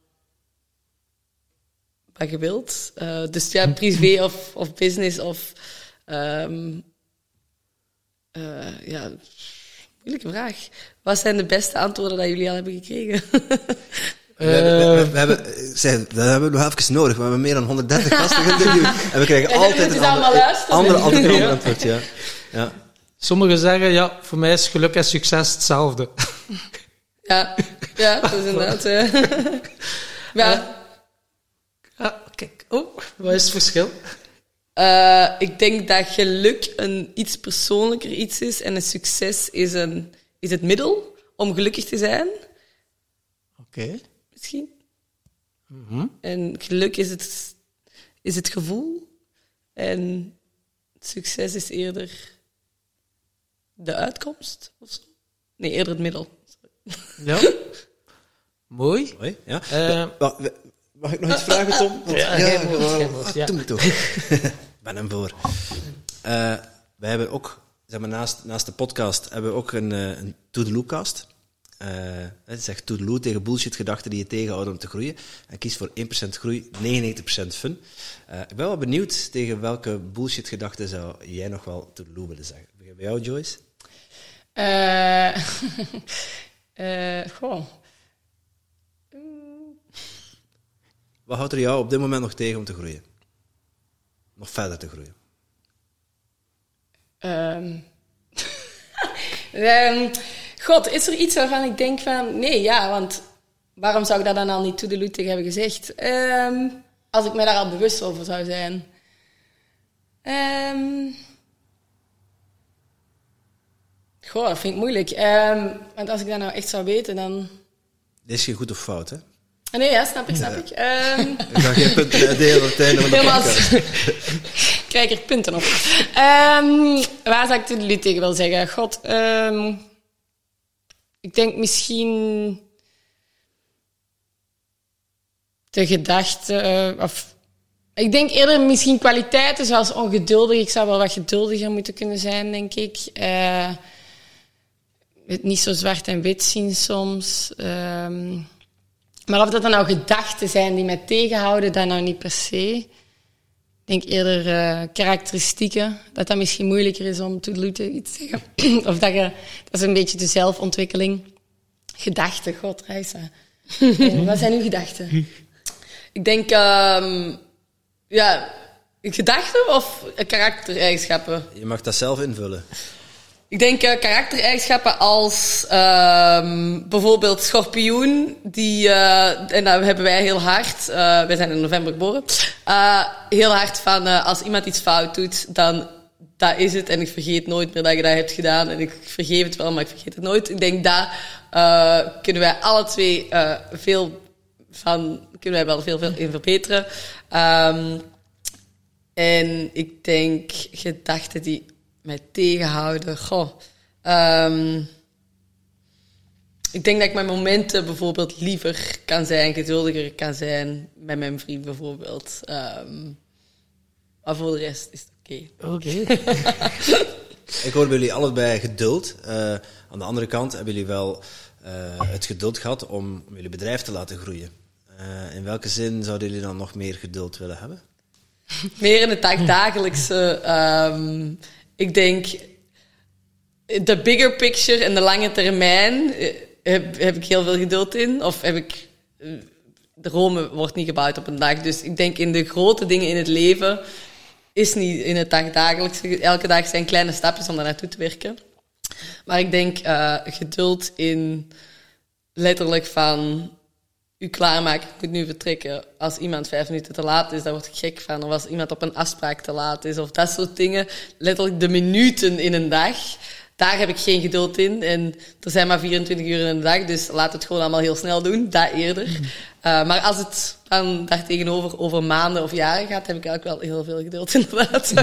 wat je wilt. Eh, dus ja, privé of, of business of... eh, ja, moeilijke vraag. Wat zijn de beste antwoorden dat jullie al hebben gekregen? We, hebben- we, we hebben, zeg, dat hebben we nog even nodig. We hebben meer dan 130 gasten geïnterviewd. En we krijgen En altijd een ze ander, andere, altijd een ander antwoord. Ja. Ja. Sommigen zeggen, ja, voor mij is geluk en succes hetzelfde. ja, ja, dat is inderdaad... eh. ja, Ja, kijk. Oh, wat is het verschil? Eh, ik denk dat geluk een iets persoonlijker iets is en een succes is, een, is het middel om gelukkig te zijn, Oké. misschien. En geluk is het, is het gevoel en succes is eerder de uitkomst of zo. Nee, eerder het middel. Ja. Mooi. Mooi, ja. Eh, wa- Mag ik nog iets vragen, Tom? Want- Ja, moet, ah, ja. Ben hem voor. Eh, wij hebben ook, zeg maar, naast, naast de podcast, hebben we ook een, eh, een To-The-Loo-cast. Eh, het zegt To-The-Loo tegen bullshit-gedachten die je tegenhouden om te groeien. En kies voor 1% groei, 99% fun. Ik ben wel benieuwd tegen welke bullshit-gedachten zou jij nog wel To-The-Loo willen zeggen. Begin bij jou, Joyce? Goh. Wat houdt er jou op dit moment nog tegen om te groeien? Nog verder te groeien? Ehm. Ehm, God, is er iets waarvan ik denk van... Nee, ja, want waarom zou ik dat dan al niet to the loot tegen hebben gezegd? Ehm, als ik me daar al bewust over zou zijn. Goh, dat vind ik moeilijk. Want als ik dat nou echt zou weten, dan... Dit is geen goed of fout, hè? Ah, Nee, ja, snap ik, snap ik. Ehm, Ik ga geen punten uitdelen op het einde van de podcast. Ik krijg er punten op. Ehm, waar zou ik jullie tegen wil zeggen? God, ehm, ik denk misschien de gedachte, eh, of ik denk eerder misschien kwaliteiten zoals ongeduldig. Ik zou wel wat geduldiger moeten kunnen zijn, denk ik. Eh, het niet zo zwart en wit zien soms. Maar of dat dan nou gedachten zijn die mij tegenhouden, dat nou niet per se. Ik denk eerder eh, karakteristieken. Dat dat misschien moeilijker is om to te iets te zeggen. of dat je... Dat is een beetje de zelfontwikkeling. Gedachten, god, Reisa. Eh, Wat zijn uw gedachten? Ik denk, ehm, ja, gedachten of karaktereigenschappen? Je mag dat zelf invullen. Ik denk eh, karaktereigenschappen als ehm, bijvoorbeeld schorpioen. Die, eh, en dat hebben wij heel hard. eh, wij zijn in november geboren. heel hard van als iemand iets fout doet, dan dat is het. En ik vergeet nooit meer dat je dat hebt gedaan. En ik vergeef het wel, maar ik vergeet het nooit. Ik denk daar kunnen wij alle twee veel van, kunnen wij wel veel, veel in verbeteren. Ehm, en ik denk gedachten die mij tegenhouden. Goh. Ehm, ik denk dat ik mijn momenten bijvoorbeeld liever kan zijn, geduldiger kan zijn met mijn vriend bijvoorbeeld. Ehm, maar voor de rest is het oké. Oké. Ik hoor bij jullie allebei geduld. Eh, aan de andere kant hebben jullie wel eh, het geduld gehad om, om jullie bedrijf te laten groeien. Eh, in welke zin zouden jullie dan nog meer geduld willen hebben? Meer in het dagdagelijkse. ehm, ik denk, de bigger picture en de lange termijn eh, heb, heb ik heel veel geduld in. Of heb ik... eh, De Rome wordt niet gebouwd op een dag. Dus ik denk in de grote dingen in het leven is niet in het dagdagelijkse. Elke dag zijn kleine stapjes om daar naartoe te werken. Maar ik denk eh, geduld in letterlijk van u klaarmaken, ik moet nu vertrekken. Als iemand vijf minuten te laat is, daar word ik gek van. Of als iemand op een afspraak te laat is, of dat soort dingen. Letterlijk de minuten in een dag, daar heb ik geen geduld in. En er zijn maar 24 uur in een dag, dus laat het gewoon allemaal heel snel doen, dat eerder. Uh, maar als het dan daar tegenover over maanden of jaren gaat, heb ik eigenlijk wel heel veel geduld, inderdaad. uh,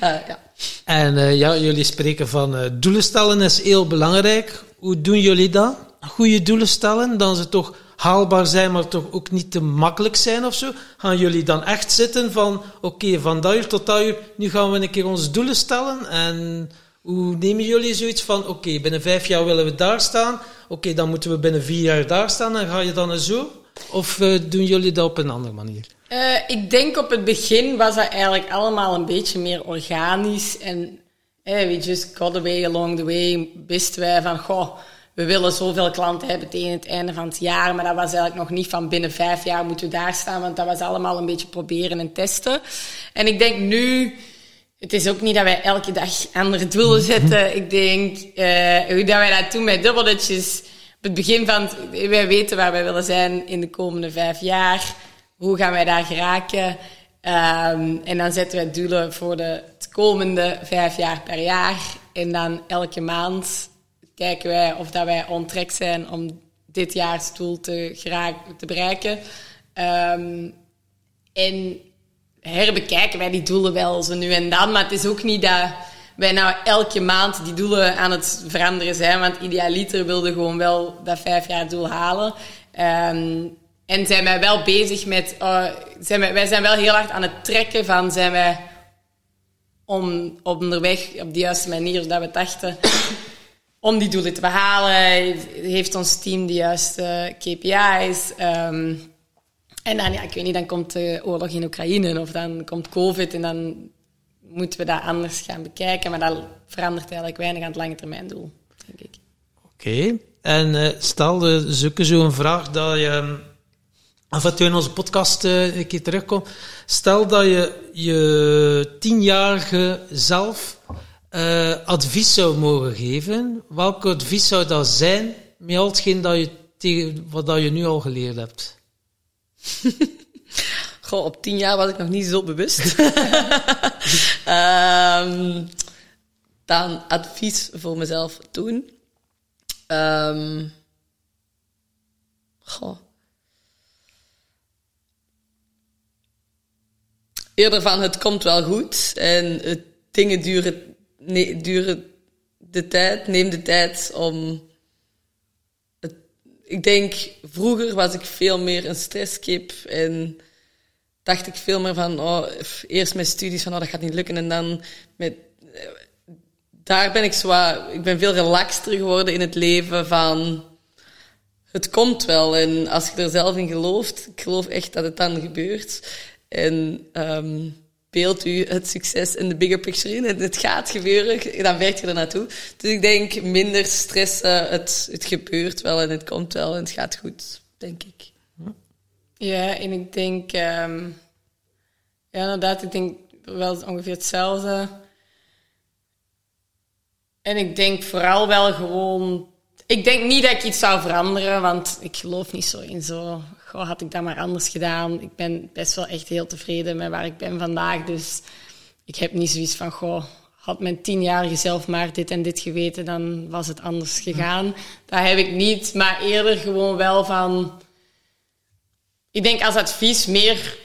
ja. En uh, ja, jullie spreken van doelen stellen is heel belangrijk. Hoe doen jullie dat? Goede doelen stellen, dan ze toch haalbaar zijn, maar toch ook niet te makkelijk zijn of zo? Gaan jullie dan echt zitten van, oké, van dat uur tot dat uur, nu gaan we een keer onze doelen stellen? En hoe nemen jullie zoiets van, oké, binnen vijf jaar willen we daar staan, oké, dan moeten we binnen vier jaar daar staan, en ga je dan zo? Of uh, doen jullie dat op een andere manier? Uh, ik denk op het begin was dat eigenlijk allemaal een beetje meer organisch. En hey, we just got the way along the way. Wisten wij van, goh, we willen zoveel klanten hebben tegen het einde van het jaar. Maar dat was eigenlijk nog niet van binnen vijf jaar moeten we daar staan. Want dat was allemaal een beetje proberen en testen. En ik denk nu... Het is ook niet dat wij elke dag andere doelen zetten. Ik denk, uh, hoe dat wij dat doen met dubbelletjes... Op het begin van... Het, wij weten waar wij willen zijn in de komende vijf jaar. Hoe gaan wij daar geraken? Um, en dan zetten wij doelen voor de komende vijf jaar per jaar. En dan elke maand kijken wij of dat wij on zijn om dit jaarsdoel te, geraken, te bereiken. Um, en herbekijken wij die doelen wel zo nu en dan. Maar het is ook niet dat wij nou elke maand die doelen aan het veranderen zijn. Want idealiter wilde gewoon wel dat vijf jaar doel halen. Um, en zijn wij wel bezig met... Uh, zijn wij, wij zijn wel heel hard aan het trekken van... Zijn wij om, onderweg op de juiste manier dat we dachten... om die doelen te behalen. Heeft ons team de juiste KPI's. Um, en dan, ja, ik weet niet, dan komt de oorlog in Oekraïne... of dan komt COVID en dan moeten we dat anders gaan bekijken. Maar dat verandert eigenlijk weinig aan het lange termijn doel, denk ik. Oké. En uh, stel, uh, zoeken zo'n vraag dat je af en toe in onze podcast uh, een keer terugkomt. Stel dat je je tienjarige zelf uh, advies zou mogen geven. Welk advies zou dat zijn met al hetgeen dat je tegen, wat dat je nu al geleerd hebt? Goh, op tien jaar was ik nog niet zo bewust. Ehm, dan advies voor mezelf doen. Ehm, goh. Eerder van het komt wel goed en het, dingen duren, nee, duren de tijd, neem de tijd om. Ik denk, vroeger was ik veel meer een stresskip en dacht ik veel meer van, oh, eerst mijn studies van, oh, dat gaat niet lukken en dan met. Daar ben ik zwaar, ik ben veel relaxter geworden in het leven van, het komt wel en als je er zelf in gelooft, ik geloof echt dat het dan gebeurt. En um, beeld u het succes in de bigger picture in. Het gaat gebeuren, dan werkt je er naartoe. Dus ik denk minder stressen, het, het gebeurt wel en het komt wel en het gaat goed, denk ik. Ja, en ik denk, um, ja, inderdaad, ik denk wel ongeveer hetzelfde. En ik denk vooral wel gewoon. Ik denk niet dat ik iets zou veranderen, want ik geloof niet zo in zo goh, had ik dat maar anders gedaan. Ik ben best wel echt heel tevreden met waar ik ben vandaag. Dus ik heb niet zoiets van, goh, had mijn tienjarige zelf maar dit en dit geweten, dan was het anders gegaan. Dat heb ik niet, maar eerder gewoon wel van... Ik denk als advies meer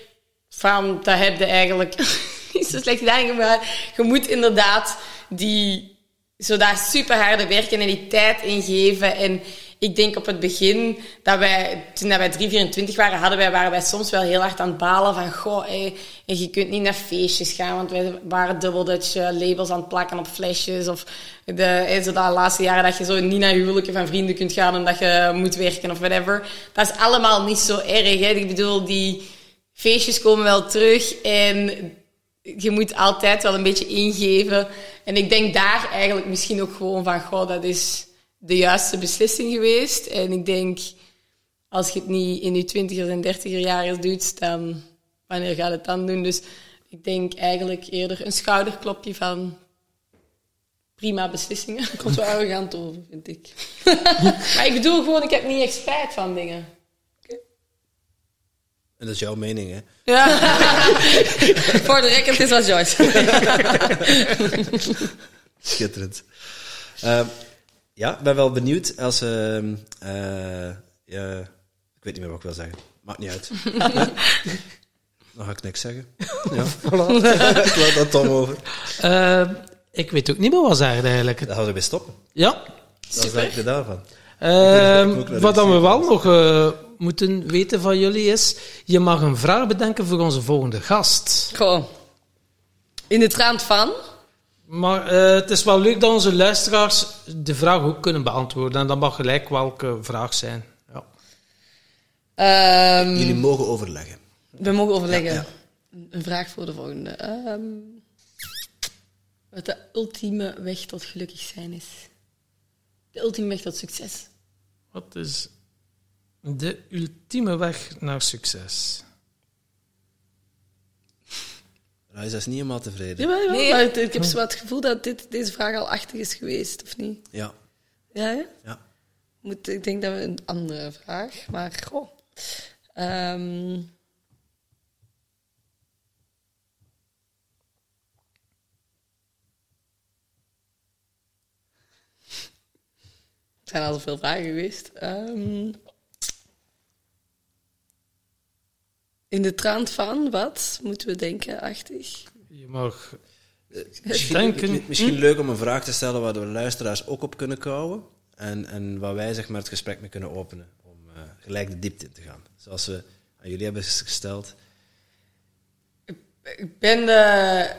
van, dat heb je eigenlijk niet zo slecht gedaan, maar je moet inderdaad die, zo daar super harde werken en die tijd ingeven en ik denk op het begin, dat wij, toen wij 324 waren, hadden wij, waren wij soms wel heel hard aan het balen van, goh, en je kunt niet naar feestjes gaan, want wij waren dubbel dat je labels aan het plakken op flesjes, of de, zo dat laatste jaren dat je zo niet naar huwelijken van vrienden kunt gaan omdat je moet werken of whatever. Dat is allemaal niet zo erg. Hè. Ik bedoel, die feestjes komen wel terug en je moet altijd wel een beetje ingeven. En ik denk daar eigenlijk misschien ook gewoon van, goh, dat is de juiste beslissing geweest. En ik denk, als je het niet in je twintiger en dertiger jaren doet, dan wanneer gaat het dan doen? Dus ik denk eigenlijk eerder een schouderklopje van prima beslissingen. Komt wel arrogant over, vind ik. maar ik bedoel gewoon, ik heb niet echt spijt van dingen. En dat is jouw mening, hè? Ja. Voor de record is wat Joyce. Schitterend. Uh, ja, ik ben wel benieuwd als... Uh, uh, ik weet niet meer wat ik wil zeggen. Maakt niet uit. Dan ga ik niks zeggen. Ja, voilà. ik laat dat Tom over. Uh, ik weet ook niet meer wat zeggen eigenlijk. Dan gaan we weer stoppen. Ja. Wat denk je daarvan? Uh, wat dan we wel nog uh, moeten weten van jullie is, je mag een vraag bedenken voor onze volgende gast. Goh. In de trant van? Maar uh, het is wel leuk dat onze luisteraars de vraag ook kunnen beantwoorden. En dat mag gelijk welke vraag zijn. Ja. Um, Jullie mogen overleggen. We mogen overleggen. Ja, ja. Een vraag voor de volgende. Um, wat de ultieme weg tot gelukkig zijn is. De ultieme weg tot succes. Wat is de ultieme weg naar succes? Hij is dus niet helemaal tevreden. Ja, maar, nee, maar ik heb zo het gevoel dat dit, deze vraag al achtig is geweest, of niet? Ja. Ja, hè? Ja. Moet, ik denk dat we een andere vraag, maar goh. Um, er zijn al zoveel vragen geweest. Um, In de trant van, wat moeten we denken, achtig? Je mag misschien, denken... Misschien leuk om een vraag te stellen waar de luisteraars ook op kunnen kouwen. En, en waar wij zeg maar, het gesprek mee kunnen openen. Om uh, gelijk de diepte in te gaan. Zoals we aan jullie hebben gesteld. Ik ben de...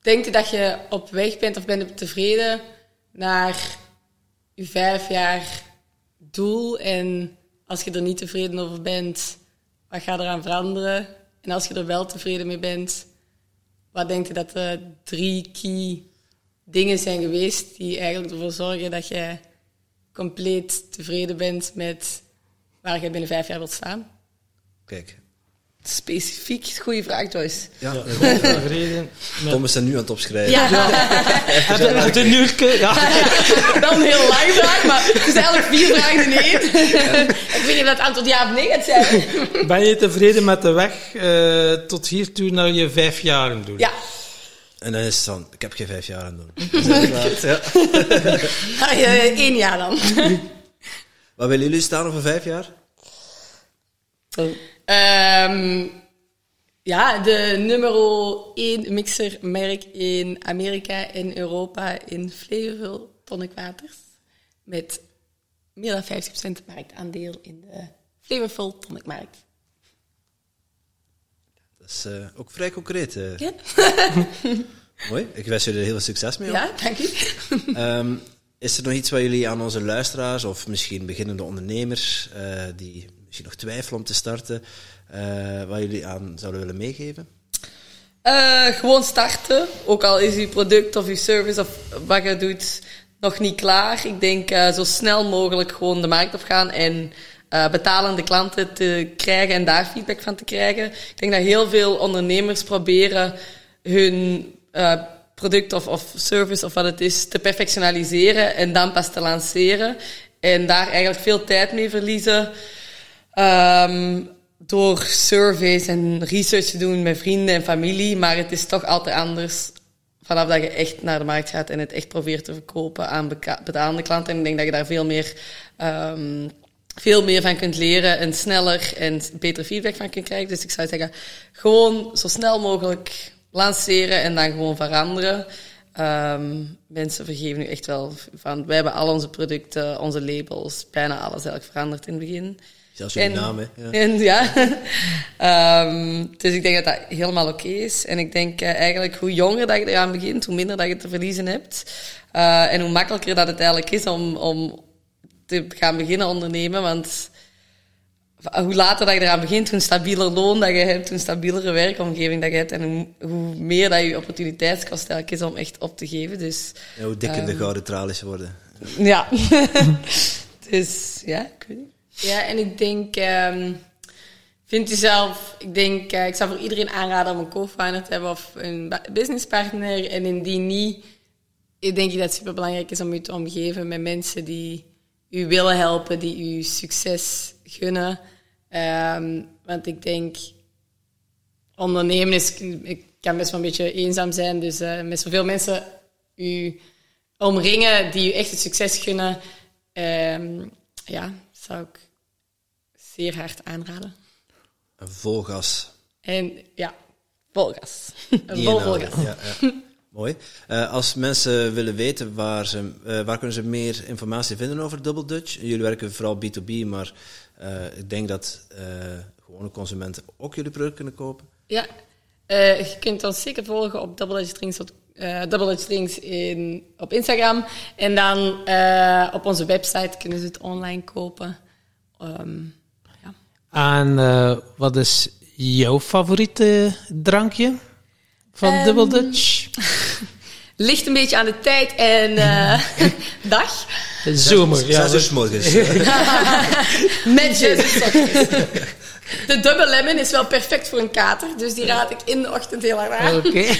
Denk je dat je op weg bent of ben je tevreden naar je vijf jaar doel? En als je er niet tevreden over bent, wat gaat eraan veranderen? En als je er wel tevreden mee bent, wat denk je dat de drie key dingen zijn geweest die eigenlijk ervoor zorgen dat je compleet tevreden bent met waar je binnen vijf jaar wilt staan? Kijk, Specifiek, goede vraag, Joyce. Ja, Tevreden met... Tom is er nu aan het opschrijven. Ja, Heb je- heb een uurtje? Ja. wel een heel lang vraag, maar het is eigenlijk vier vragen in één. Ik weet niet of dat antwoord ja of nee gaat zijn. Ben je tevreden met de weg eh, tot hiertoe naar je vijf jaren doen? Ja, En dan is het dan, ik heb geen vijf jaar aan doen. Ja. Ah, eh, één jaar dan. Waar willen jullie staan over vijf jaar? Ehm, ja, de nummer 1 mixermerk in Amerika en Europa in flevovel tonic waters. Met meer dan 50% marktaandeel in de flavorful tonic markt. Dat is eh, ook vrij concreet. eh. Ja, Mooi. Ik wens jullie er heel veel succes mee. ja dank u. Ehm, is er nog iets wat jullie aan onze luisteraars of misschien beginnende ondernemers eh, die misschien nog twijfelen om te starten, wat jullie aan zouden willen meegeven? Eh, gewoon starten. Ook al is uw product of uw service of wat je doet nog niet klaar. Ik denk eh, zo snel mogelijk gewoon de markt op gaan en eh, betalende klanten te krijgen en daar feedback van te krijgen. Ik denk dat heel veel ondernemers proberen hun eh, product of, of service of wat het is te perfectionaliseren en dan pas te lanceren. En daar eigenlijk veel tijd mee verliezen. Ehm, door surveys en research te doen met vrienden en familie. Maar het is toch altijd anders vanaf dat je echt naar de markt gaat en het echt probeert te verkopen aan betalende klanten. En ik denk dat je daar veel meer, ehm, veel meer van kunt leren en sneller en beter feedback van kunt krijgen. Dus ik zou zeggen, gewoon zo snel mogelijk lanceren en dan gewoon veranderen. Ehm, mensen vergeven nu echt wel van. Wij hebben al onze producten, onze labels, bijna alles eigenlijk veranderd in het begin. Zelfs En- naam, hè? Ja. En ja, Ehm, dus ik denk dat dat helemaal oké is. En ik denk eh, eigenlijk hoe jonger dat je eraan begint, hoe minder dat je te verliezen hebt. Eh, en hoe makkelijker dat het eigenlijk is om, om te gaan beginnen ondernemen. Want hoe later dat je eraan begint, hoe stabieler loon dat je hebt, hoe stabielere werkomgeving dat je hebt. En hoe, hoe meer dat je opportuniteitskost eigenlijk is om echt op te geven. Dus Ja, hoe dikker Ehm. de gouden tralies worden. ja. dus ja, ik weet niet. Ja, en ik denk, ehm vind u zelf, ik denk, eh, ik zou voor iedereen aanraden om een co-founder te hebben of een businesspartner. En indien niet, ik denk dat het superbelangrijk is om u te omgeven met mensen die u willen helpen, die u succes gunnen. Ehm, want ik denk, ondernemen is, ik kan best wel een beetje eenzaam zijn. Dus eh, met zoveel mensen u omringen die u echt het succes gunnen, ehm, ja, zou ik zeer hard aanraden. Een vol gas. En ja, volgas. Vol volgas. Ja, ja. Mooi. Eh, als mensen willen weten waar, ze, eh, waar kunnen ze meer informatie vinden over Double Dutch? Jullie werken vooral B2B, maar eh, ik denk dat gewone consumenten ook jullie product kunnen kopen. Ja, je kunt ons zeker volgen op Double Edge Strings in, op Instagram. En dan op onze website kunnen ze het online kopen. Ehm. En eh, wat is jouw favoriete drankje van Ehm, Double Dutch? Ligt een beetje aan de tijd en eh, dag. Zomer, ja. Zes uur morgens. Met. De double lemon is wel perfect voor een kater, dus die raad ik in de ochtend heel hard aan. Oké.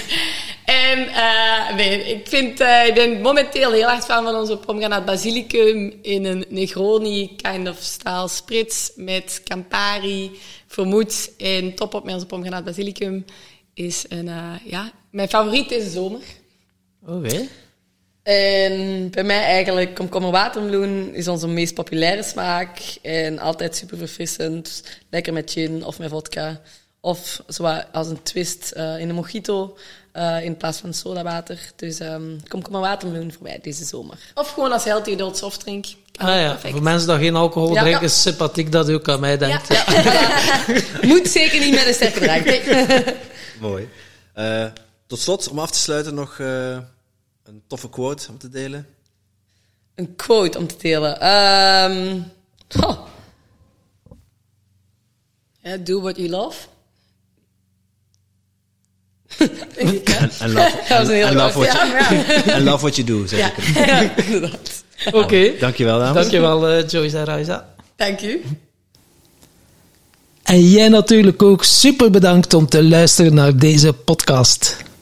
En eh, nee, ik, vind, eh, ik ben momenteel heel erg fan van onze pomgranaat basilicum in een Negroni kind of style spritz met Campari, vermoed en top op met onze pomgranaat basilicum is een, eh, ja, mijn favoriet deze zomer. Oké. En bij mij eigenlijk komkommer watermeloen is onze meest populaire smaak. En altijd super verfrissend. Lekker met gin of met vodka. Of zo als een twist eh, in een mojito eh, in plaats van sodawater. Dus ehm komkommer watermeloen voor mij deze zomer. Of gewoon als healthy adult softdrink. Ah ja, perfect. voor mensen die geen alcohol Ja. drinken, Ja. is sympathiek dat u ook aan mij denkt. Ja, Moet zeker niet met een sterke drank. Mooi. Eh, tot slot, om af te sluiten, nog eh, een toffe quote om te delen. Een quote om te delen. Ehm, oh, Ja, do what you love. En, love, Dat was een heel en love, what you, en love what you do, zeg Ja. ik. ja, inderdaad. Oké. Dankjewel, dames. Dankjewel, eh, Joyce en Raisa. Dank u. En jij natuurlijk ook super bedankt om te luisteren naar deze podcast.